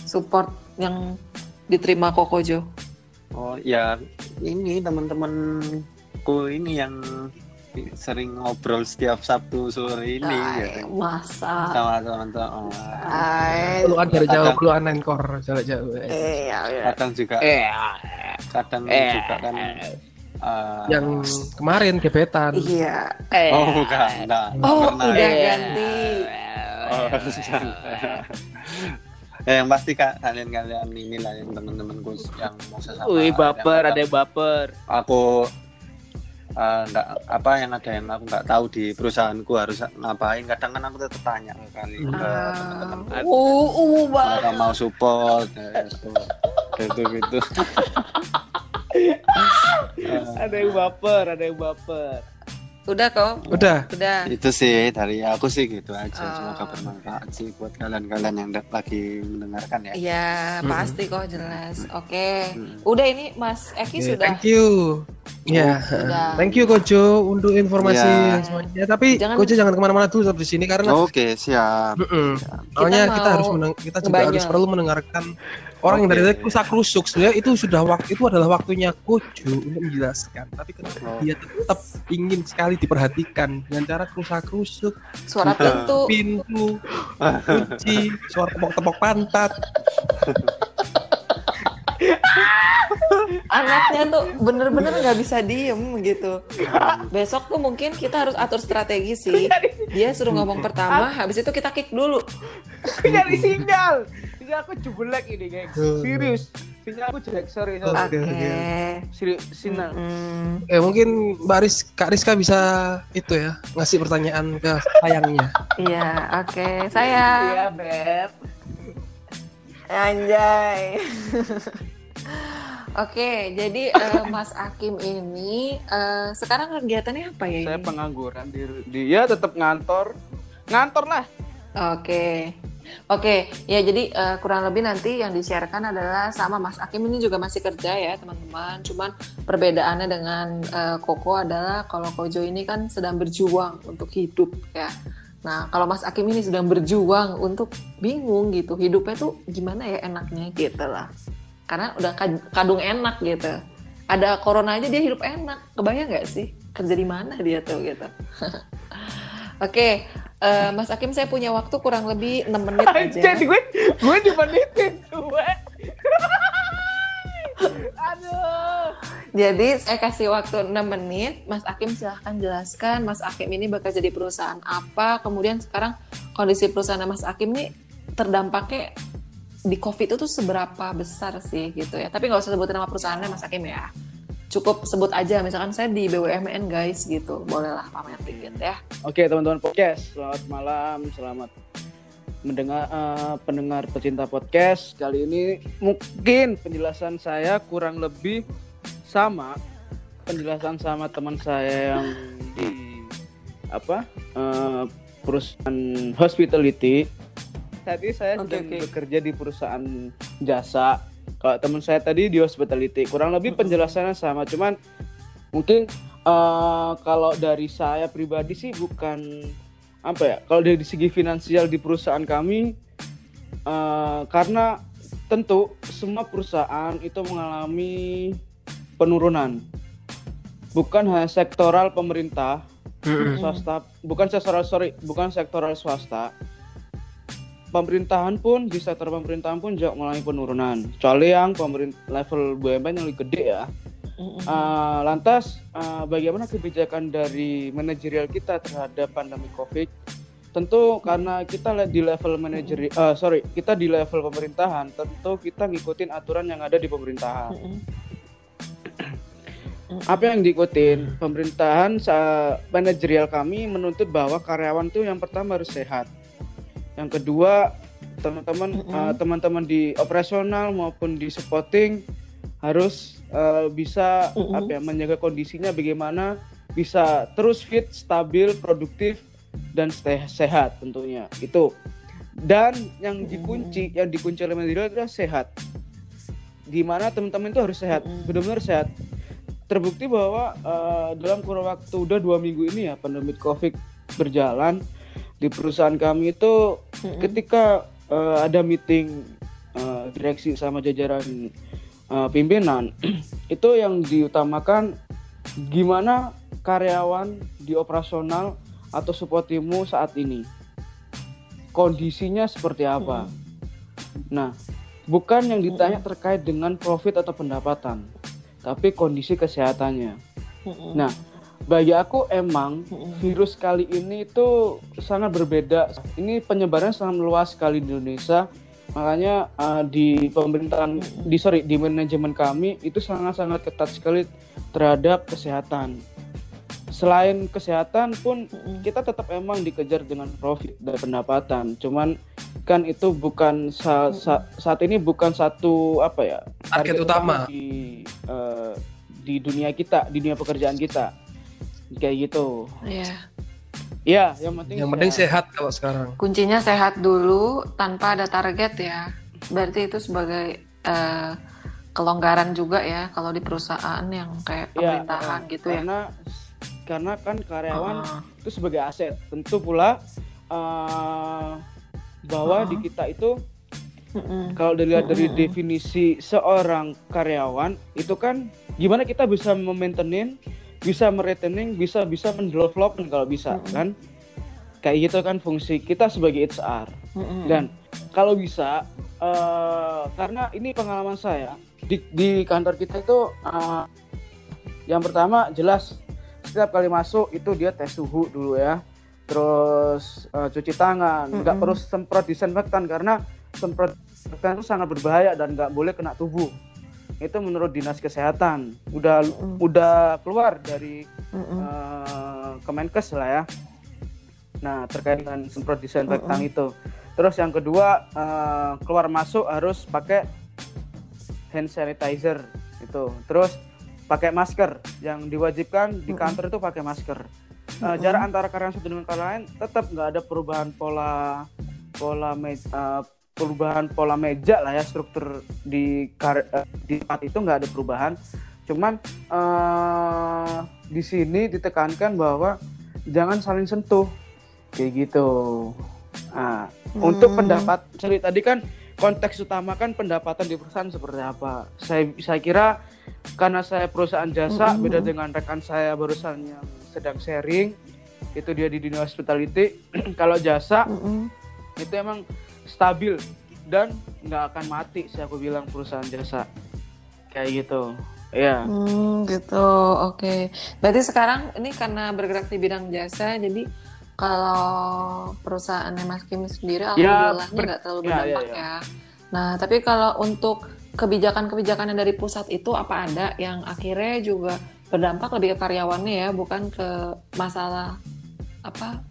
Support yang diterima Koko Jo. Oh ya ini teman-temanku ini yang sering ngobrol setiap Sabtu sore ini Ay, ya. masa. sama teman-teman. Oh, Ay, Keluhan dari jauh, Kadang- keluhan enkor jarak jauh. iya, iya. kadang juga kadang Eh. juga kan eh, Yang kemarin gebetan. Iya. oh bukan enggak, enggak Oh, pernah udah ya. ganti. Oh, ya, yang pasti kak kalian-kalian inilah yang teman-temanku yang mau sesama. Wih baper, ada yang baper. aku eh, nggak apa yang ada yang aku nggak tahu di perusahaanku harus ngapain. Kadang kan aku tetap tanya ke kali ke Ah. teman-teman Uh, uh mereka mau support ya, gitu. Gitu gitu. Ada yang baper, ada yang baper. Udah kok? Udah. Udah. Itu sih dari aku sih gitu aja. Oh. Semoga bermanfaat sih buat kalian-kalian yang lagi mendengarkan ya. Iya, Mm-mm. pasti kok jelas. Oke. Mm. Udah ini Mas Eki Oke, sudah. Thank you. Ya, Sudah. thank you Kojo untuk informasi Ya. yang semuanya. Tapi Jangan- Kojo jangan ke mana-mana dulu tetap di sini karena Oke, siap. Mm-mm. Soalnya kita, mau harus meneng- kita juga harus perlu mendengarkan orang yang dari tadi rusak rusuk. Sebenarnya itu sudah waktu itu adalah waktunya Kojo untuk menjelaskan. Tapi kenapa Oh. dia tetap ingin sekali diperhatikan dengan cara rusak rusuk, Suara pintu. pintu, kunci, suara tepok-tepok pantat. Anaknya tuh bener-bener nggak bisa diem gitu. Besok tuh mungkin kita harus atur strategi sih. Dia suruh ngomong pertama, habis itu kita kick dulu. Aku nyari sinyal. Sinyal aku jebelek ini, gengs. Hmm. Serius. Sinyal aku jelek, sorry, sorry. Oke, oke. Serius, sinyal. Mm, Eh mungkin Mbak Riz, Kak Rizka bisa itu ya ngasih pertanyaan ke sayangnya. Iya, oke. Saya Iya, Beb. anjay. Oke, jadi eh, Mas Akim ini eh, sekarang kegiatannya apa ya Saya ini? pengangguran di dia tetap ngantor. Ngantor lah. Oke. Oke, ya jadi eh, kurang lebih nanti yang disiarkan adalah sama Mas Akim ini juga masih kerja ya teman-teman. Cuman perbedaannya dengan eh, Koko adalah kalau Kojo ini kan sedang berjuang untuk hidup ya. Nah kalau Mas Akim ini sedang berjuang untuk bingung gitu hidupnya tuh gimana ya enaknya gitu lah. Karena udah kad- kadung enak gitu. Ada corona aja dia hidup enak. Kebayang nggak sih kerja di mana dia tuh gitu. Oke, eh, Mas Akim saya punya waktu kurang lebih 6 menit aja. gue gue dimenitin gue. Aduh. Jadi saya kasih waktu 6 menit, Mas Akim silahkan jelaskan Mas Akim ini bekerja di perusahaan apa, kemudian sekarang kondisi perusahaan Mas Akim ini terdampaknya di COVID itu tuh seberapa besar sih gitu ya. Tapi nggak usah sebutin nama perusahaannya Mas Akim ya. Cukup sebut aja, misalkan saya di BUMN guys gitu, bolehlah pamer dikit ya. Oke teman-teman podcast, selamat malam, selamat mendengar eh, pendengar pecinta podcast. Kali ini mungkin penjelasan saya kurang lebih sama penjelasan sama teman saya yang di apa eh, perusahaan hospitality. Tadi saya Oke, sedang oke. bekerja di perusahaan jasa. Kalau teman saya tadi di hospitality, kurang lebih penjelasannya sama, cuman mungkin eh, kalau dari saya pribadi sih bukan apa ya kalau dari segi finansial di perusahaan kami eh, karena tentu semua perusahaan itu mengalami penurunan. Bukan hanya sektoral pemerintah swasta bukan sektoral sorry bukan sektoral swasta pemerintahan pun di sektor pemerintahan pun juga mengalami penurunan kecuali yang pemerintah level BUMN yang lebih gede ya Uh, lantas uh, bagaimana kebijakan dari manajerial kita terhadap pandemi COVID? Tentu karena kita di level manajeri, uh, sorry, kita di level pemerintahan, tentu kita ngikutin aturan yang ada di pemerintahan. Apa yang diikutin pemerintahan? Manajerial kami menuntut bahwa karyawan itu yang pertama harus sehat, yang kedua teman-teman Mm-mm. uh, teman-teman di operasional maupun di supporting harus uh, bisa Mm-mm. apa ya menjaga kondisinya bagaimana bisa terus fit, stabil, produktif dan stay sehat tentunya itu. Dan yang dikunci yang dikunci oleh manajerial adalah sehat. Di mana teman-teman itu harus sehat, Mm-mm. benar-benar sehat. Terbukti bahwa uh, dalam kurun waktu udah dua minggu ini ya pandemi COVID berjalan di perusahaan kami itu ketika uh, ada meeting uh, direksi sama jajaran uh, pimpinan itu yang diutamakan gimana karyawan di operasional atau support timu saat ini. Kondisinya seperti apa? Nah bukan yang ditanya terkait dengan profit atau pendapatan tapi kondisi kesehatannya. Nah bagi aku emang virus kali ini itu sangat berbeda. Ini penyebaran sangat luas sekali di Indonesia. Makanya uh, di pemerintahan, di sorry di manajemen kami itu sangat-sangat ketat sekali terhadap kesehatan. Selain kesehatan pun kita tetap emang dikejar dengan profit dan pendapatan. Cuman kan itu bukan sa- sa- saat ini bukan satu apa ya Target utama. di eh, di dunia kita, di dunia pekerjaan kita kayak gitu Iya. Iya, yang penting Yang penting sehat kalau sekarang. Kuncinya sehat dulu tanpa ada target ya. Berarti itu sebagai eh, kelonggaran juga ya kalau di perusahaan yang kayak Iya, pemerintahan eh, gitu ya. karena karena kan karyawan Ah, itu sebagai aset tentu pula eh, bahwa Ah. di kita itu mm-mm. kalau dilihat dari Mm-mm. definisi seorang karyawan itu kan gimana kita bisa memaintenin bisa meretening bisa bisa mendevelop kalau bisa Mm-mm. kan kayak gitu kan fungsi kita sebagai HR Mm-mm. dan kalau bisa eh, karena ini pengalaman saya di, di kantor kita itu eh, yang pertama jelas setiap kali masuk itu dia tes suhu dulu ya terus eh, cuci tangan nggak Mm-mm. perlu semprot disinfektan karena semprot disinfektan itu sangat berbahaya dan nggak boleh kena tubuh itu menurut dinas kesehatan udah Mm-mm. udah keluar dari Mm-mm. eh, Kemenkes lah ya. Nah terkait dengan semprot disinfektan Mm-mm. itu. Terus yang kedua eh, keluar masuk harus pakai hand sanitizer itu. Terus pakai masker yang diwajibkan di kantor itu pakai masker. Eh, Mm-mm. jarak antara karyawan satu dengan karyawan lain tetap nggak ada perubahan pola pola eh, perubahan pola meja lah ya struktur di kar- eh, di tempat itu nggak ada perubahan. Cuman eh di sini ditekankan bahwa jangan saling sentuh kayak gitu. Nah, untuk Hmm. pendapat sorry tadi kan konteks utama kan pendapatan di perusahaan seperti apa. Saya saya kira karena saya perusahaan jasa Mm-mm. beda dengan rekan saya barusan yang sedang sharing itu dia di dunia hospitality. Kalau jasa Mm-mm. itu emang stabil dan nggak akan mati sih aku bilang perusahaan jasa kayak gitu. Iya. Hmm, gitu. Oke. Berarti sekarang ini karena bergerak di bidang jasa, jadi kalau perusahaannya Mas Kim sendiri alhamdulillahnya ber- nggak terlalu ya, berdampak ya, ya, Nah, tapi kalau untuk kebijakan-kebijakan yang dari pusat itu apa ada yang akhirnya juga berdampak lebih ke karyawannya ya, bukan ke masalah apa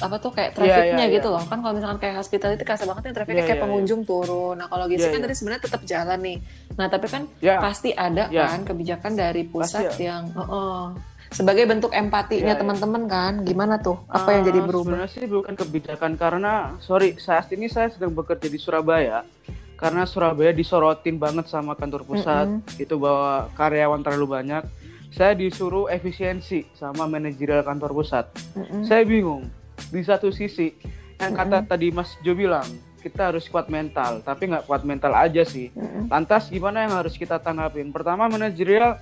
apa tuh kayak trafficnya iya, gitu iya. loh kan kalau misalkan kayak hospitality kerasa banget nih trafficnya Iya, kayak iya, pengunjung turun nah kalau gitu Iya, kan iya. tadi sebenarnya tetap jalan nih nah tapi kan Ya. pasti ada Ya. kan kebijakan dari pusat Pasti yang heeh. sebagai bentuk empatinya Ya, ya. teman-teman kan gimana tuh apa yang jadi Eh, berubah Sebenarnya sih bukan kebijakan karena sorry saat ini saya sedang bekerja di Surabaya karena Surabaya disorotin banget sama kantor pusat Mm-mm. itu bahwa karyawan terlalu banyak. Saya disuruh efisiensi sama manajerial kantor pusat. Mm-mm. Saya bingung. Di satu sisi yang kata tadi Mas Jo bilang kita harus kuat mental, tapi nggak kuat mental aja sih. Mm-mm. Lantas gimana yang harus kita tanggapin? Pertama manajerial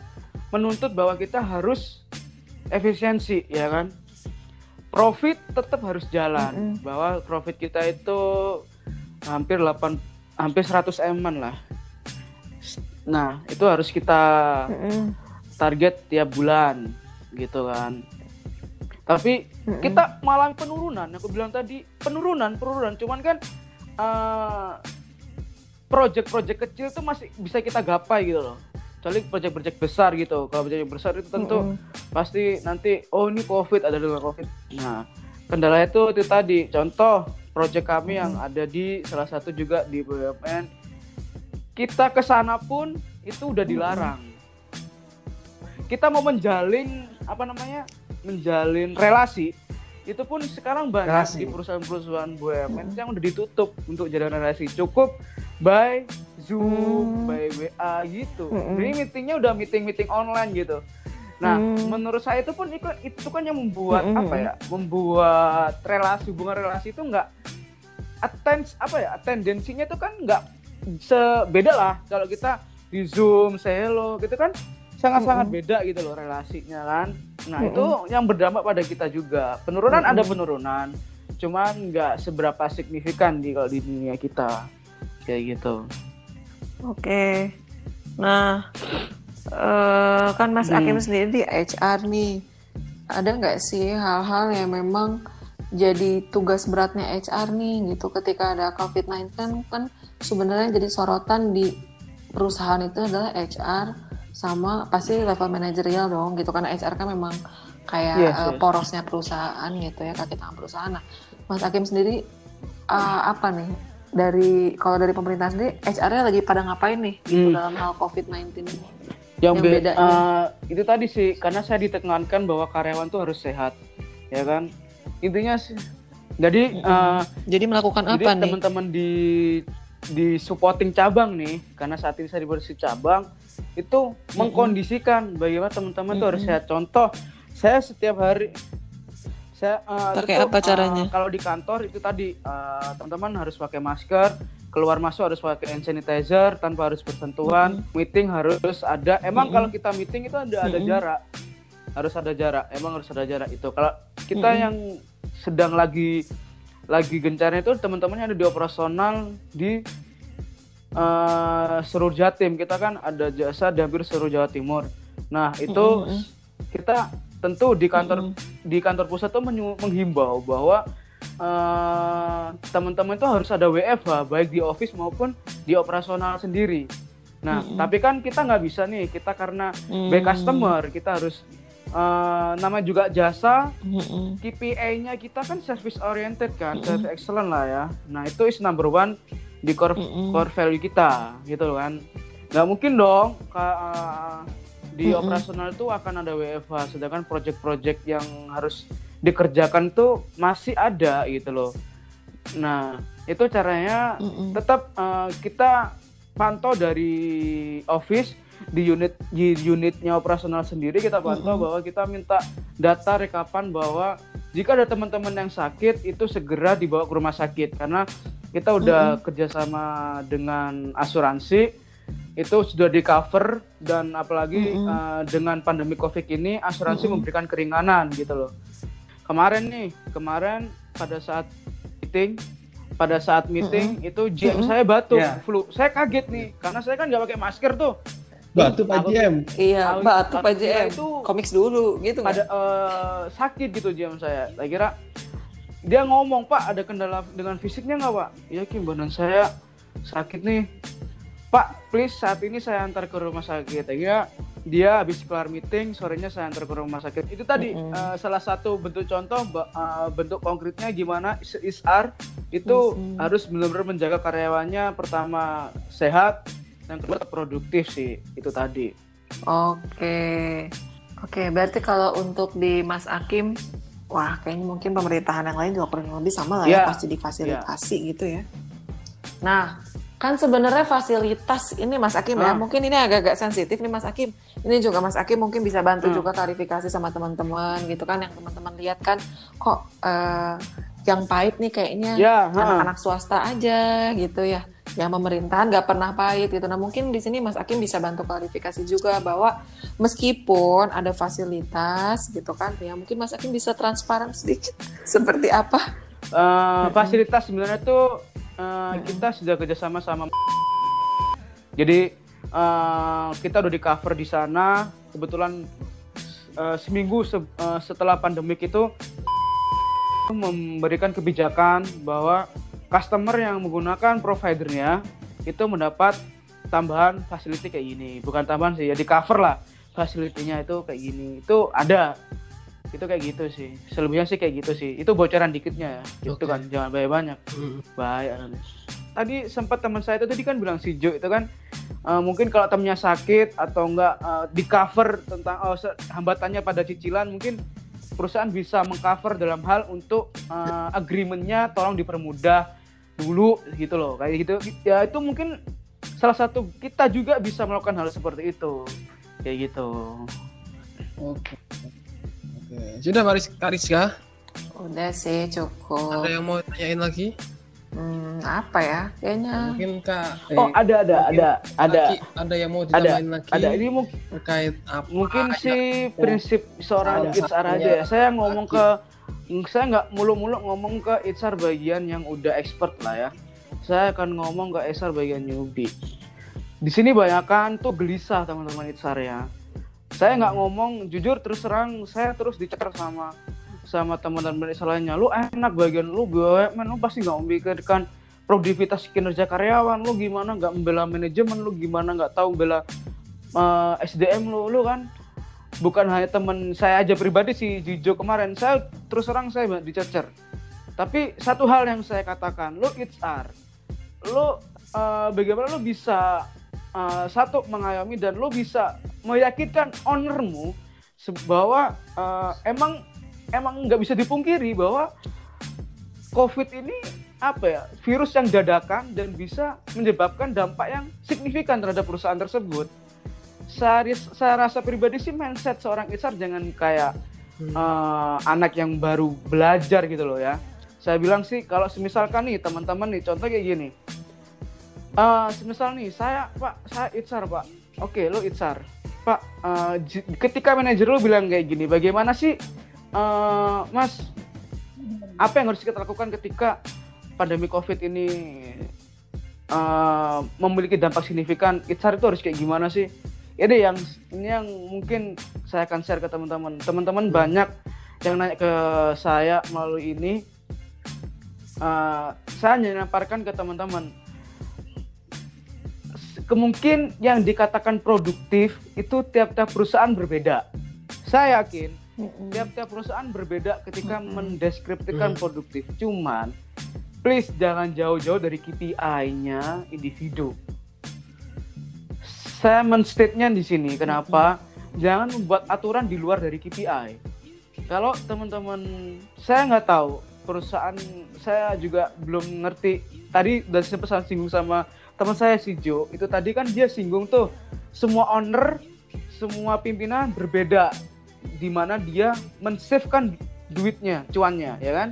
menuntut bahwa kita harus efisiensi, ya kan? Profit tetap harus jalan. Mm-mm. Bahwa profit kita itu hampir 8 hampir 100 m lah. Nah, itu harus kita target tiap bulan gitu kan. Tapi Mm-mm. kita malah penurunan. Aku bilang tadi penurunan, penurunan. Cuman kan eh, project-project kecil tuh masih bisa kita gapai gitu loh. Kecuali project-project besar gitu. Kalau project besar itu tentu Mm-mm. pasti nanti oh ini covid ada dengan covid. Nah kendala itu itu tadi. Contoh project kami yang ada di salah satu juga di BUMN. Kita ke sana pun itu udah dilarang. Kita mau menjalin apa namanya? Menjalin relasi itu pun sekarang banyak Relasi. di perusahaan-perusahaan BUMN yang udah ditutup untuk jalan relasi cukup by Zoom, Hmm. by WA gitu. Mm-mm. Jadi meetingnya udah meeting-meeting online gitu. Nah, Hmm. menurut saya itu pun itu, itu kan yang membuat Mm-mm. apa ya? Membuat relasi hubungan relasi itu nggak attens apa ya? Tendensinya itu kan nggak sebeda lah kalau kita di Zoom, say hello gitu kan sangat-sangat Mm-mm. beda gitu loh relasinya kan. Nah, Mm-mm. itu yang berdampak pada kita juga. Penurunan Mm-mm. ada penurunan. Cuman nggak seberapa signifikan di kalau di dunia kita. Kayak gitu. Oke. Nah, eh, kan Mas Hmm. Akim sendiri di HR nih, ada nggak sih hal-hal yang memang jadi tugas beratnya HR nih gitu ketika ada COVID-19 kan, kan sebenarnya jadi sorotan di perusahaan itu adalah HR sama pasti level manajerial dong gitu karena HR kan memang kayak Yes, eh, yes. porosnya perusahaan gitu ya kaki tangan perusahaan. Nah, Mas Akim sendiri eh, apa nih dari kalau dari pemerintah sendiri HR-nya lagi pada ngapain nih gitu Hmm. dalam hal COVID-19 ini? yang, Yang be- bedanya. eh, itu tadi sih karena saya ditekankan bahwa karyawan tuh harus sehat ya kan intinya sih jadi eh, Jadi melakukan jadi apa nih? teman-teman di di supporting cabang nih karena saat ini saya di cabang itu mengkondisikan bagaimana teman-teman tuh harus sehat. Contoh saya setiap hari saya eh, Pakai itu, apa eh, caranya? kalau di kantor itu tadi eh, teman-teman harus pakai masker keluar masuk harus pakai hand sanitizer tanpa harus bersentuhan meeting harus ada. Emang kalau kita meeting itu ada ada Mm-mm. jarak. Harus ada jarak emang harus ada jarak itu. Kalau kita yang sedang lagi lagi gencarnya itu teman-temannya ada di operasional di eh seluruh Jatim kita kan ada jasa di hampir seluruh Jawa Timur. Nah itu Mm-mm. kita tentu di kantor di kantor pusat tuh menghimbau bahwa eh, teman-teman itu harus ada WFH baik di office maupun di operasional sendiri. Nah tapi kan kita nggak bisa nih. Kita karena Hmm. baik customer kita harus eh, namanya juga jasa. Mm-mm. KPI-nya kita kan service oriented kan, service excellent lah ya. Nah itu is number one di core Mm-mm. core value kita, gitu loh kan. Nggak mungkin dong ka- uh, di Mm-mm. operasional itu akan ada WFH, sedangkan project-project yang harus dikerjakan tuh masih ada gitu loh. Nah itu caranya Mm-mm. tetap uh, kita pantau dari office di unit di unitnya operasional sendiri kita pantau bahwa kita minta data rekapan bahwa jika ada teman-teman yang sakit itu segera dibawa ke rumah sakit. Karena kita udah kerjasama dengan asuransi itu sudah di cover dan apalagi Mm-mm. uh, dengan pandemi covid ini asuransi memberikan keringanan gitu loh. Kemarin nih kemarin pada saat meeting pada saat meeting itu GM saya batuk Ya. flu. Saya kaget nih karena saya kan nggak pakai masker tuh Batu Pak JM. Iya, batu Pak JM. itu- Komiks dulu gitu pada nggak? eh, sakit gitu GM saya saya kira dia ngomong pak ada kendala dengan fisiknya nggak pak ya Kim badan saya sakit nih pak please saat ini saya antar ke rumah sakit ya dia habis kelar meeting sorenya saya antar ke rumah sakit itu tadi Mm-mm. eh, salah satu bentuk contoh eh, bentuk konkretnya gimana is- ISR itu Mm-mm. harus benar-benar menjaga karyawannya pertama sehat yang kedua produktif sih itu tadi Oke. Oke, berarti kalau untuk di Mas Akim, wah kayaknya mungkin pemerintahan yang lain juga kurang lebih sama lah ya, Iya. pasti difasilitasi gitu ya. Nah, kan sebenarnya fasilitas ini Mas Akim ya, Ah. mungkin ini agak-agak sensitif nih Mas Akim. Ini juga Mas Akim mungkin bisa bantu Hmm. juga klarifikasi sama teman-teman gitu kan, yang teman-teman lihat kan kok eh, yang pahit nih kayaknya ya ha. anak-anak swasta aja gitu ya yang pemerintahan nggak pernah pahit gitu. Nah mungkin di sini Mas Akim bisa bantu klarifikasi juga bahwa meskipun ada fasilitas gitu kan ya mungkin Mas Akim bisa transparan sedikit seperti apa? Eh, fasilitas sebenarnya tuh eh, kita sudah kerjasama sama jadi eh, kita udah di cover di sana. Kebetulan eh, seminggu se- eh, setelah pandemik itu memberikan kebijakan bahwa customer yang menggunakan providernya itu mendapat tambahan facility kayak gini. Bukan tambahan sih ya di cover lah facility-nya itu kayak gini. Itu ada. Itu kayak gitu sih. Selebihnya sih kayak gitu sih. Itu bocoran dikitnya. Ya itu Oke. kan jangan banyak banyak nanti. tadi sempat teman saya itu tadi kan bilang si Jo itu kan eh, mungkin kalau temennya sakit atau enggak eh, di cover tentang oh, hambatannya pada cicilan mungkin perusahaan bisa mengcover dalam hal untuk eh, agreementnya tolong dipermudah dulu gitu loh kayak gitu ya itu mungkin salah satu kita juga bisa melakukan hal seperti itu kayak gitu Oke. Oke. Sudah Maris Kariska, udah sih cukup ada yang mau tanyain lagi? hmm, apa ya kayaknya Mungkin Kak. oh ada ada ada ada Lagi, ada yang mau ada ditambahin lagi ada ini mungkin terkait apa? mungkin sih prinsip seorang HR aja ya. Saya ngomong lagi. ke saya nggak mulu-mulu ngomong ke HR bagian yang udah expert lah ya. Saya akan ngomong ke HR bagian newbie. Di sini banyakan tuh gelisah teman-teman HR ya. Saya nggak ngomong jujur terus terang saya terus diceker sama sama teman-teman HR lainnya. Lu enak bagian lu BUMN lu pasti nggak memikirkan produktivitas kinerja karyawan lu gimana nggak membela manajemen lu gimana nggak tahu membela eh, SDM lu lu kan bukan hanya teman saya aja pribadi si Jijo kemarin. Saya terus terang saya dicecer. Tapi satu hal yang saya katakan lu HR lu eh, bagaimana lu bisa eh, satu mengayomi dan lu bisa meyakinkan ownermu bahwa eh, emang emang nggak bisa dipungkiri bahwa COVID ini apa ya virus yang dadakan dan bisa menyebabkan dampak yang signifikan terhadap perusahaan tersebut. Saya, saya rasa pribadi sih mindset seorang HR jangan kayak Hmm. eh, anak yang baru belajar gitu loh ya. Saya bilang sih kalau misalkan nih teman-teman nih contoh kayak gini. Eh, semisal nih saya Pak, saya HR Pak. Oke, lo HR. Pak, j- ketika manajer lo bilang kayak gini, bagaimana sih eh, Mas apa yang harus kita lakukan ketika pandemi COVID ini eh, memiliki dampak signifikan? HR itu harus kayak gimana sih? Ini yang ini yang mungkin saya akan share ke teman-teman. Teman-teman banyak yang nanya ke saya melalui ini. Eh, saya hanya menyampaikan ke teman-teman. Kemungkin yang dikatakan produktif itu tiap-tiap perusahaan berbeda. Saya yakin Mm-mm. tiap-tiap perusahaan berbeda ketika Mm-mm. mendeskripsikan produktif. Cuman, please jangan jauh-jauh dari KPI-nya individu. Saya menstate-nya di sini. Kenapa? Jangan membuat aturan di luar dari KPI. Kalau teman-teman, saya nggak tahu perusahaan saya juga belum ngerti. Tadi sempat saya singgung sama teman saya si Jo. Itu tadi kan dia singgung tuh semua owner, semua pimpinan berbeda di mana dia men-save-kan duitnya, cuannya, ya kan?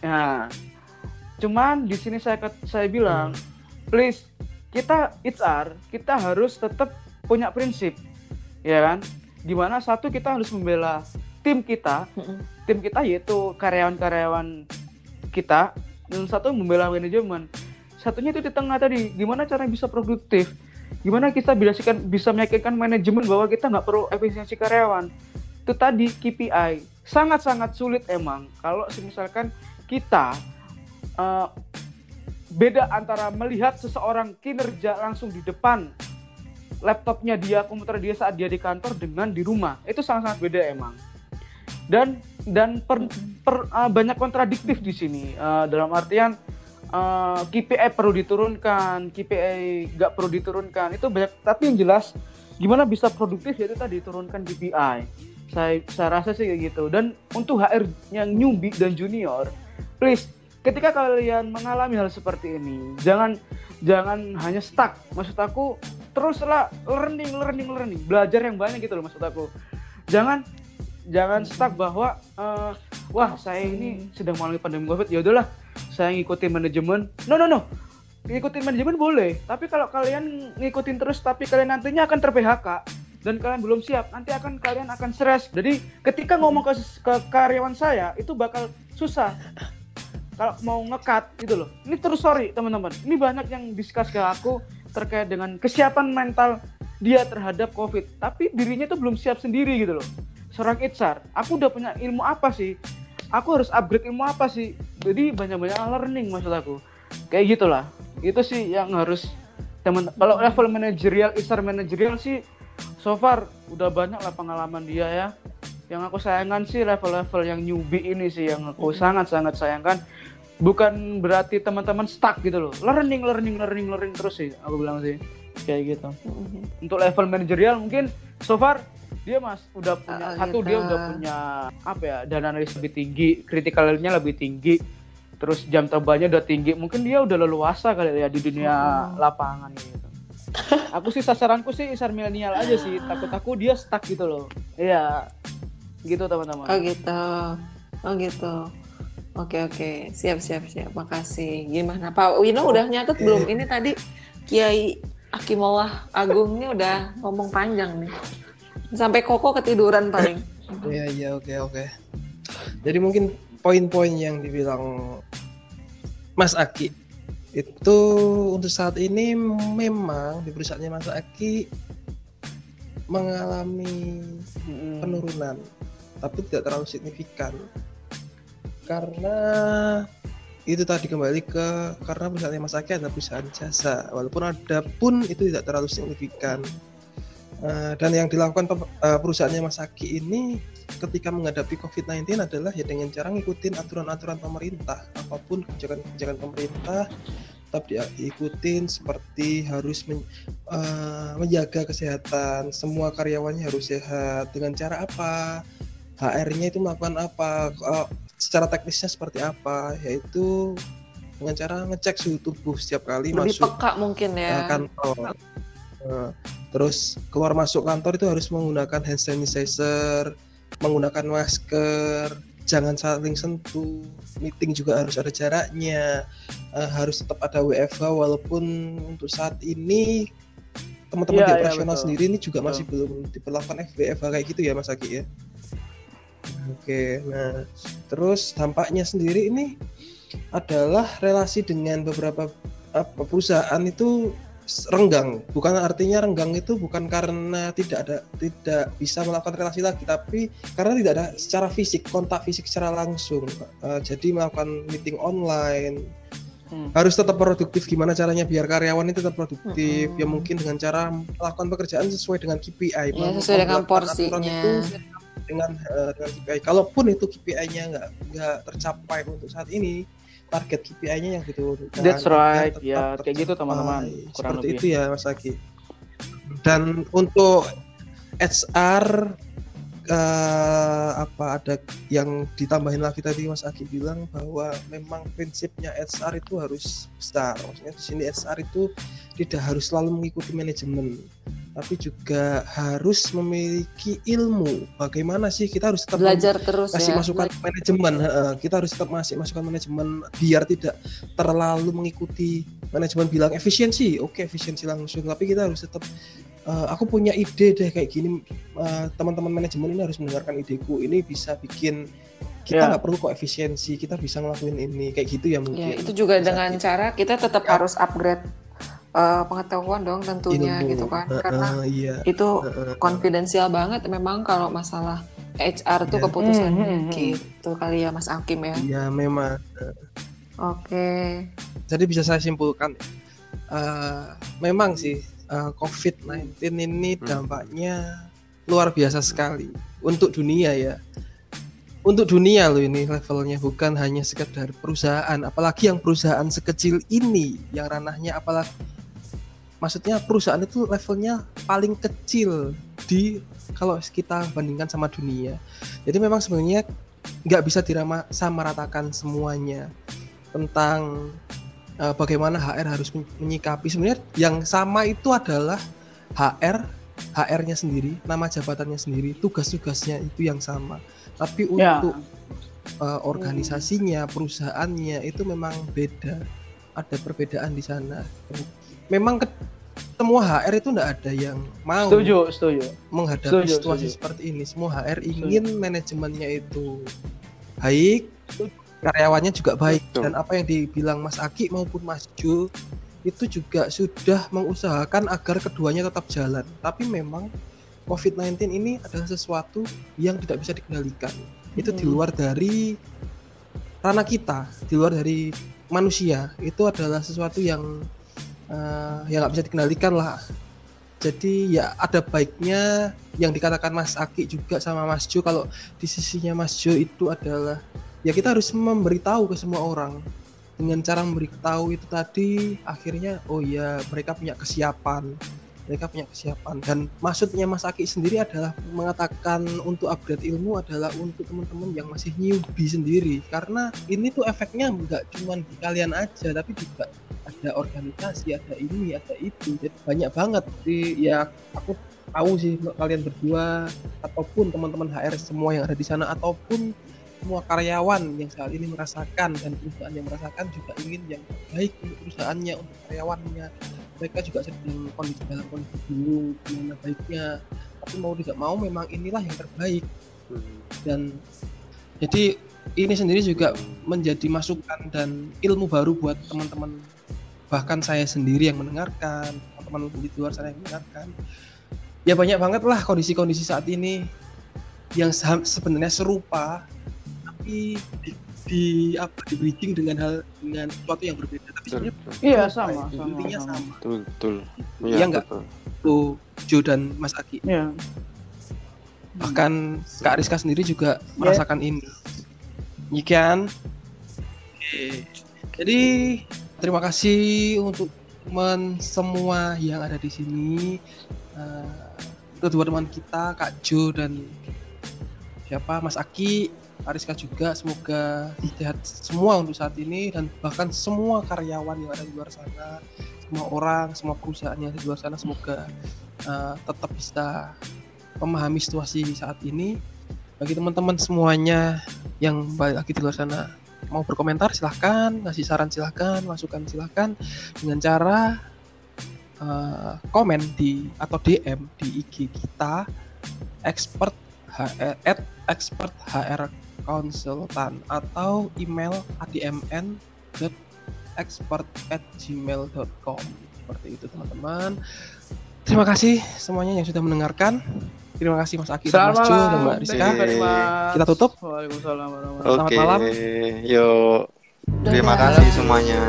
Nah, cuman di sini saya saya bilang, please kita HR, kita harus tetap punya prinsip, ya kan? Di mana satu kita harus membela tim kita, tim kita yaitu karyawan-karyawan kita, dan satu membela manajemen. Satunya itu di tengah tadi, gimana cara bisa produktif? Gimana kita bisa bisa meyakinkan manajemen bahwa kita nggak perlu efisiensi karyawan? Itu tadi KPI sangat-sangat sulit emang kalau misalkan kita eh, beda antara melihat seseorang kinerja langsung di depan laptopnya dia, komputer dia saat dia di kantor dengan di rumah. Itu sangat-sangat beda emang. Dan dan per- per- uh, banyak kontradiktif di sini Uh, dalam artian uh, KPI perlu diturunkan, KPI nggak perlu diturunkan. Itu banyak tapi yang jelas gimana bisa produktif yaitu tadi turunkan KPI. Saya saya rasa sih kayak gitu. Dan untuk HR yang newbie dan junior, please ketika kalian mengalami hal seperti ini, jangan jangan hanya stuck. Maksud aku teruslah learning, learning, learning, belajar yang banyak gitu loh maksud aku. Jangan jangan stuck bahwa eh, wah saya ini sedang mengalami pandemi covid ya udahlah saya ngikutin manajemen. No no no, ngikutin manajemen boleh. Tapi kalau kalian ngikutin terus tapi kalian nantinya akan ter PHK dan kalian belum siap, nanti akan kalian akan stres. Jadi ketika ngomong ke, ke karyawan saya itu bakal susah kalau mau ngekat gitu loh. Ini terus sorry teman-teman. Ini banyak yang discuss ke aku terkait dengan kesiapan mental dia terhadap COVID. Tapi dirinya tuh belum siap sendiri gitu loh. Seorang HR, aku udah punya ilmu apa sih? Aku harus upgrade ilmu apa sih? Jadi banyak-banyak learning maksud aku. Kayak gitulah. Itu sih yang harus teman kalau level manajerial, HR manajerial sih so far udah banyak lah pengalaman dia ya. Yang aku sayangkan sih level-level yang newbie ini sih yang aku sangat-sangat sayangkan. Bukan berarti teman-teman stuck gitu loh. Learning learning learning learning terus sih aku bilang sih. Kayak gitu. Mm-mm. untuk level manajerial mungkin so far dia mas udah punya Ah, satu gitu. dia udah punya apa ya dana analis lebih tinggi kritikalnya lebih tinggi terus jam terbangnya udah tinggi. Mungkin dia udah leluasa kali ya di dunia Hmm. lapangan gitu. Aku sih sasaranku sih isar milenial aja sih takut aku dia stuck gitu loh. Iya gitu teman-teman Oh gitu. Oh gitu. Oke oke. Siap siap siap. Makasih. Gimana Pak Wino udah nyatet belum? Ini tadi Kiai Akimullah Agung ini udah ngomong panjang nih. Sampai Koko ketiduran paling. Iya iya oke oke. Jadi mungkin poin-poin yang dibilang Mas Aki itu untuk saat ini memang di perusahaannya Mas Aki mengalami penurunan, tapi tidak terlalu signifikan. Karena itu tadi kembali ke karena perusahaan Mas Aki adalah perusahaan jasa, walaupun ada pun itu tidak terlalu signifikan. Eh, dan yang dilakukan pem- eh, perusahaannya Mas Aki ini ketika menghadapi COVID-19 adalah ya dengan cara ngikutin aturan-aturan pemerintah, apa pun kebijakan-kebijakan pemerintah tetap diikutin seperti harus men, uh, menjaga kesehatan. Semua karyawannya harus sehat. Dengan cara apa HR-nya itu melakukan apa? Uh, secara teknisnya seperti apa? Yaitu dengan cara ngecek suhu tubuh setiap kali lebih masuk peka mungkin ya. uh, kantor. Uh, terus keluar masuk kantor itu harus menggunakan hand sanitizer menggunakan masker jangan saling sentuh. Meeting juga harus ada jaraknya. Uh, harus tetap ada WFH walaupun untuk saat ini teman-teman Iya, di iya, operasional betul. sendiri ini juga Betul. masih belum diperlakukan FWFH kayak gitu ya Mas Aki ya oke nah terus dampaknya sendiri ini adalah relasi dengan beberapa apa, perusahaan itu renggang bukan artinya renggang itu bukan karena tidak ada tidak bisa melakukan relasi lagi tapi karena tidak ada secara fisik kontak fisik secara langsung Eh, jadi melakukan meeting online Hmm. harus tetap produktif gimana caranya biar karyawan itu tetap produktif Mm-mm. ya mungkin dengan cara melakukan pekerjaan sesuai dengan KPI Ya, sesuai dengan porsinya. itu dengan eh, dengan KPI kalaupun itu KPI-nya nggak nggak tercapai untuk saat ini target KPI-nya yang diturunkan That's right. Ya, kayak gitu, teman-teman. Kurang seperti lebih. itu ya Mas Aki dan untuk HR eh, apa ada yang ditambahin lagi tadi Mas Aki bilang bahwa memang prinsipnya HR itu harus besar. Maksudnya di sini HR itu tidak harus selalu mengikuti manajemen, tapi juga harus memiliki ilmu. Bagaimana sih kita harus tetap belajar terus kasih ya masukan manajemen heeh. kita harus tetap masih masukan manajemen biar tidak terlalu mengikuti manajemen bilang efisiensi oke efisiensi langsung tapi kita harus tetap eh, aku punya ide deh kayak gini eh, teman-teman manajemen ini harus mendengarkan ideku ini bisa bikin kita Ya. nggak perlu kok efisiensi kita bisa ngelakuin ini kayak gitu ya Ya, mungkin itu juga dengan Aki. cara kita tetap Ya. harus upgrade eh, pengetahuan dong tentunya Ilmu. gitu kan Heeh, karena iya itu konfidensial banget memang kalau masalah HR tuh Ya. keputusannya Hmm, hmm, gitu kali ya Mas Akim ya. iya memang Oke. jadi bisa saya simpulkan eh, memang sih eh, COVID-19 ini Hmm. dampaknya luar biasa sekali untuk dunia ya. Untuk dunia loh ini levelnya bukan hanya sekedar perusahaan, apalagi yang perusahaan sekecil ini yang ranahnya apalagi maksudnya perusahaan itu levelnya paling kecil di kalau kita bandingkan sama dunia. Jadi memang sebenarnya nggak bisa dirama sama ratakan semuanya tentang eh, bagaimana HR harus men- menyikapi sebenarnya yang sama itu adalah HR HR-nya sendiri nama jabatannya sendiri tugas-tugasnya itu yang sama tapi Ya. untuk eh, organisasinya perusahaannya itu memang beda ada perbedaan di sana memang ke- semua HR itu enggak ada yang mau Setuju, setuju. menghadapi Setuju, situasi setuju. seperti ini semua HR ingin manajemennya itu baik karyawannya juga baik Betul. dan apa yang dibilang Mas Aki maupun Mas Jo itu juga sudah mengusahakan agar keduanya tetap jalan tapi memang COVID-19 ini adalah sesuatu yang tidak bisa dikendalikan itu di Hmm. luar dari ranah kita di luar dari manusia itu adalah sesuatu yang eh, yang nggak bisa dikendalikan lah. Jadi ya ada baiknya yang dikatakan Mas Aki juga sama Mas Jo kalau di sisinya Mas Jo itu adalah ya kita harus memberitahu ke semua orang. Dengan cara memberitahu itu tadi akhirnya oh ya mereka punya kesiapan. Mereka punya kesiapan. Dan maksudnya Mas Aki sendiri adalah mengatakan untuk upgrade ilmu adalah untuk teman-teman yang masih newbie sendiri. Karena ini tuh efeknya nggak cuma di kalian aja tapi juga ada organisasi ada ini ada itu. Jadi banyak banget. Di ya aku tahu sih kalian berdua ataupun teman-teman HR semua yang ada di sana ataupun semua karyawan yang saat ini merasakan dan perusahaan yang merasakan juga ingin yang terbaik untuk perusahaannya untuk karyawannya. Mereka juga sedang kondisi dalam kondisi bingung gimana baiknya. Tapi mau tidak mau memang inilah yang terbaik. Dan jadi ini sendiri juga menjadi masukan dan ilmu baru buat teman-teman bahkan saya sendiri yang mendengarkan teman-teman di luar sana yang mendengarkan ya banyak banget lah kondisi-kondisi saat ini yang sebenarnya serupa tapi di, di apa di bridging dengan hal dengan sesuatu yang berbeda tapi Betul, sebenarnya betul. Iya, sama, sama, intinya sama. sama Betul, betul. Iya nggak? betul. tuh Jo dan Mas Aki Iya. bahkan Kak Rizka sendiri juga merasakan ini Demikian Oke. jadi terima kasih untuk teman semua yang ada di sini. Uh, kedua teman kita Kak Jo dan siapa? Mas Aki, Ariska juga. Semoga sehat semua untuk saat ini dan bahkan semua karyawan yang ada di luar sana, semua orang, semua perusahaan yang ada di luar sana semoga uh, tetap bisa memahami situasi saat ini. Bagi teman-teman semuanya yang balik lagi di luar sana mau berkomentar silahkan. Ngasih saran silahkan. Masukan silahkan. Dengan cara uh, komen di atau DM di IG kita expert HR at expert HR konsultan atau email admn expert at gmail.com seperti itu teman-teman. Terima kasih semuanya yang sudah mendengarkan Terima kasih Mas Aki Selamat Mas dan Mbak Rizka. Kita tutup. Waalaikumsalam warahmatullahi Selamat malam. yuk. Terima Dadah. kasih semuanya.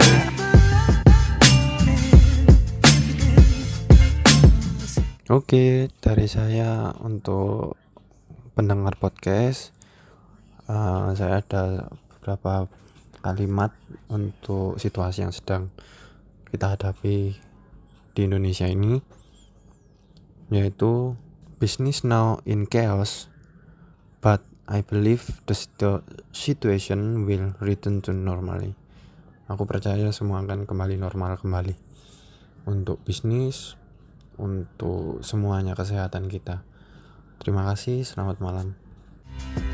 Oke, dari saya untuk pendengar podcast, eh, saya ada beberapa kalimat untuk situasi yang sedang kita hadapi di Indonesia ini, yaitu business now in chaos, but I believe the situ- situation will return to normally. Aku percaya semua akan kembali normal kembali untuk bisnis, untuk semuanya kesehatan kita. Terima kasih, selamat malam.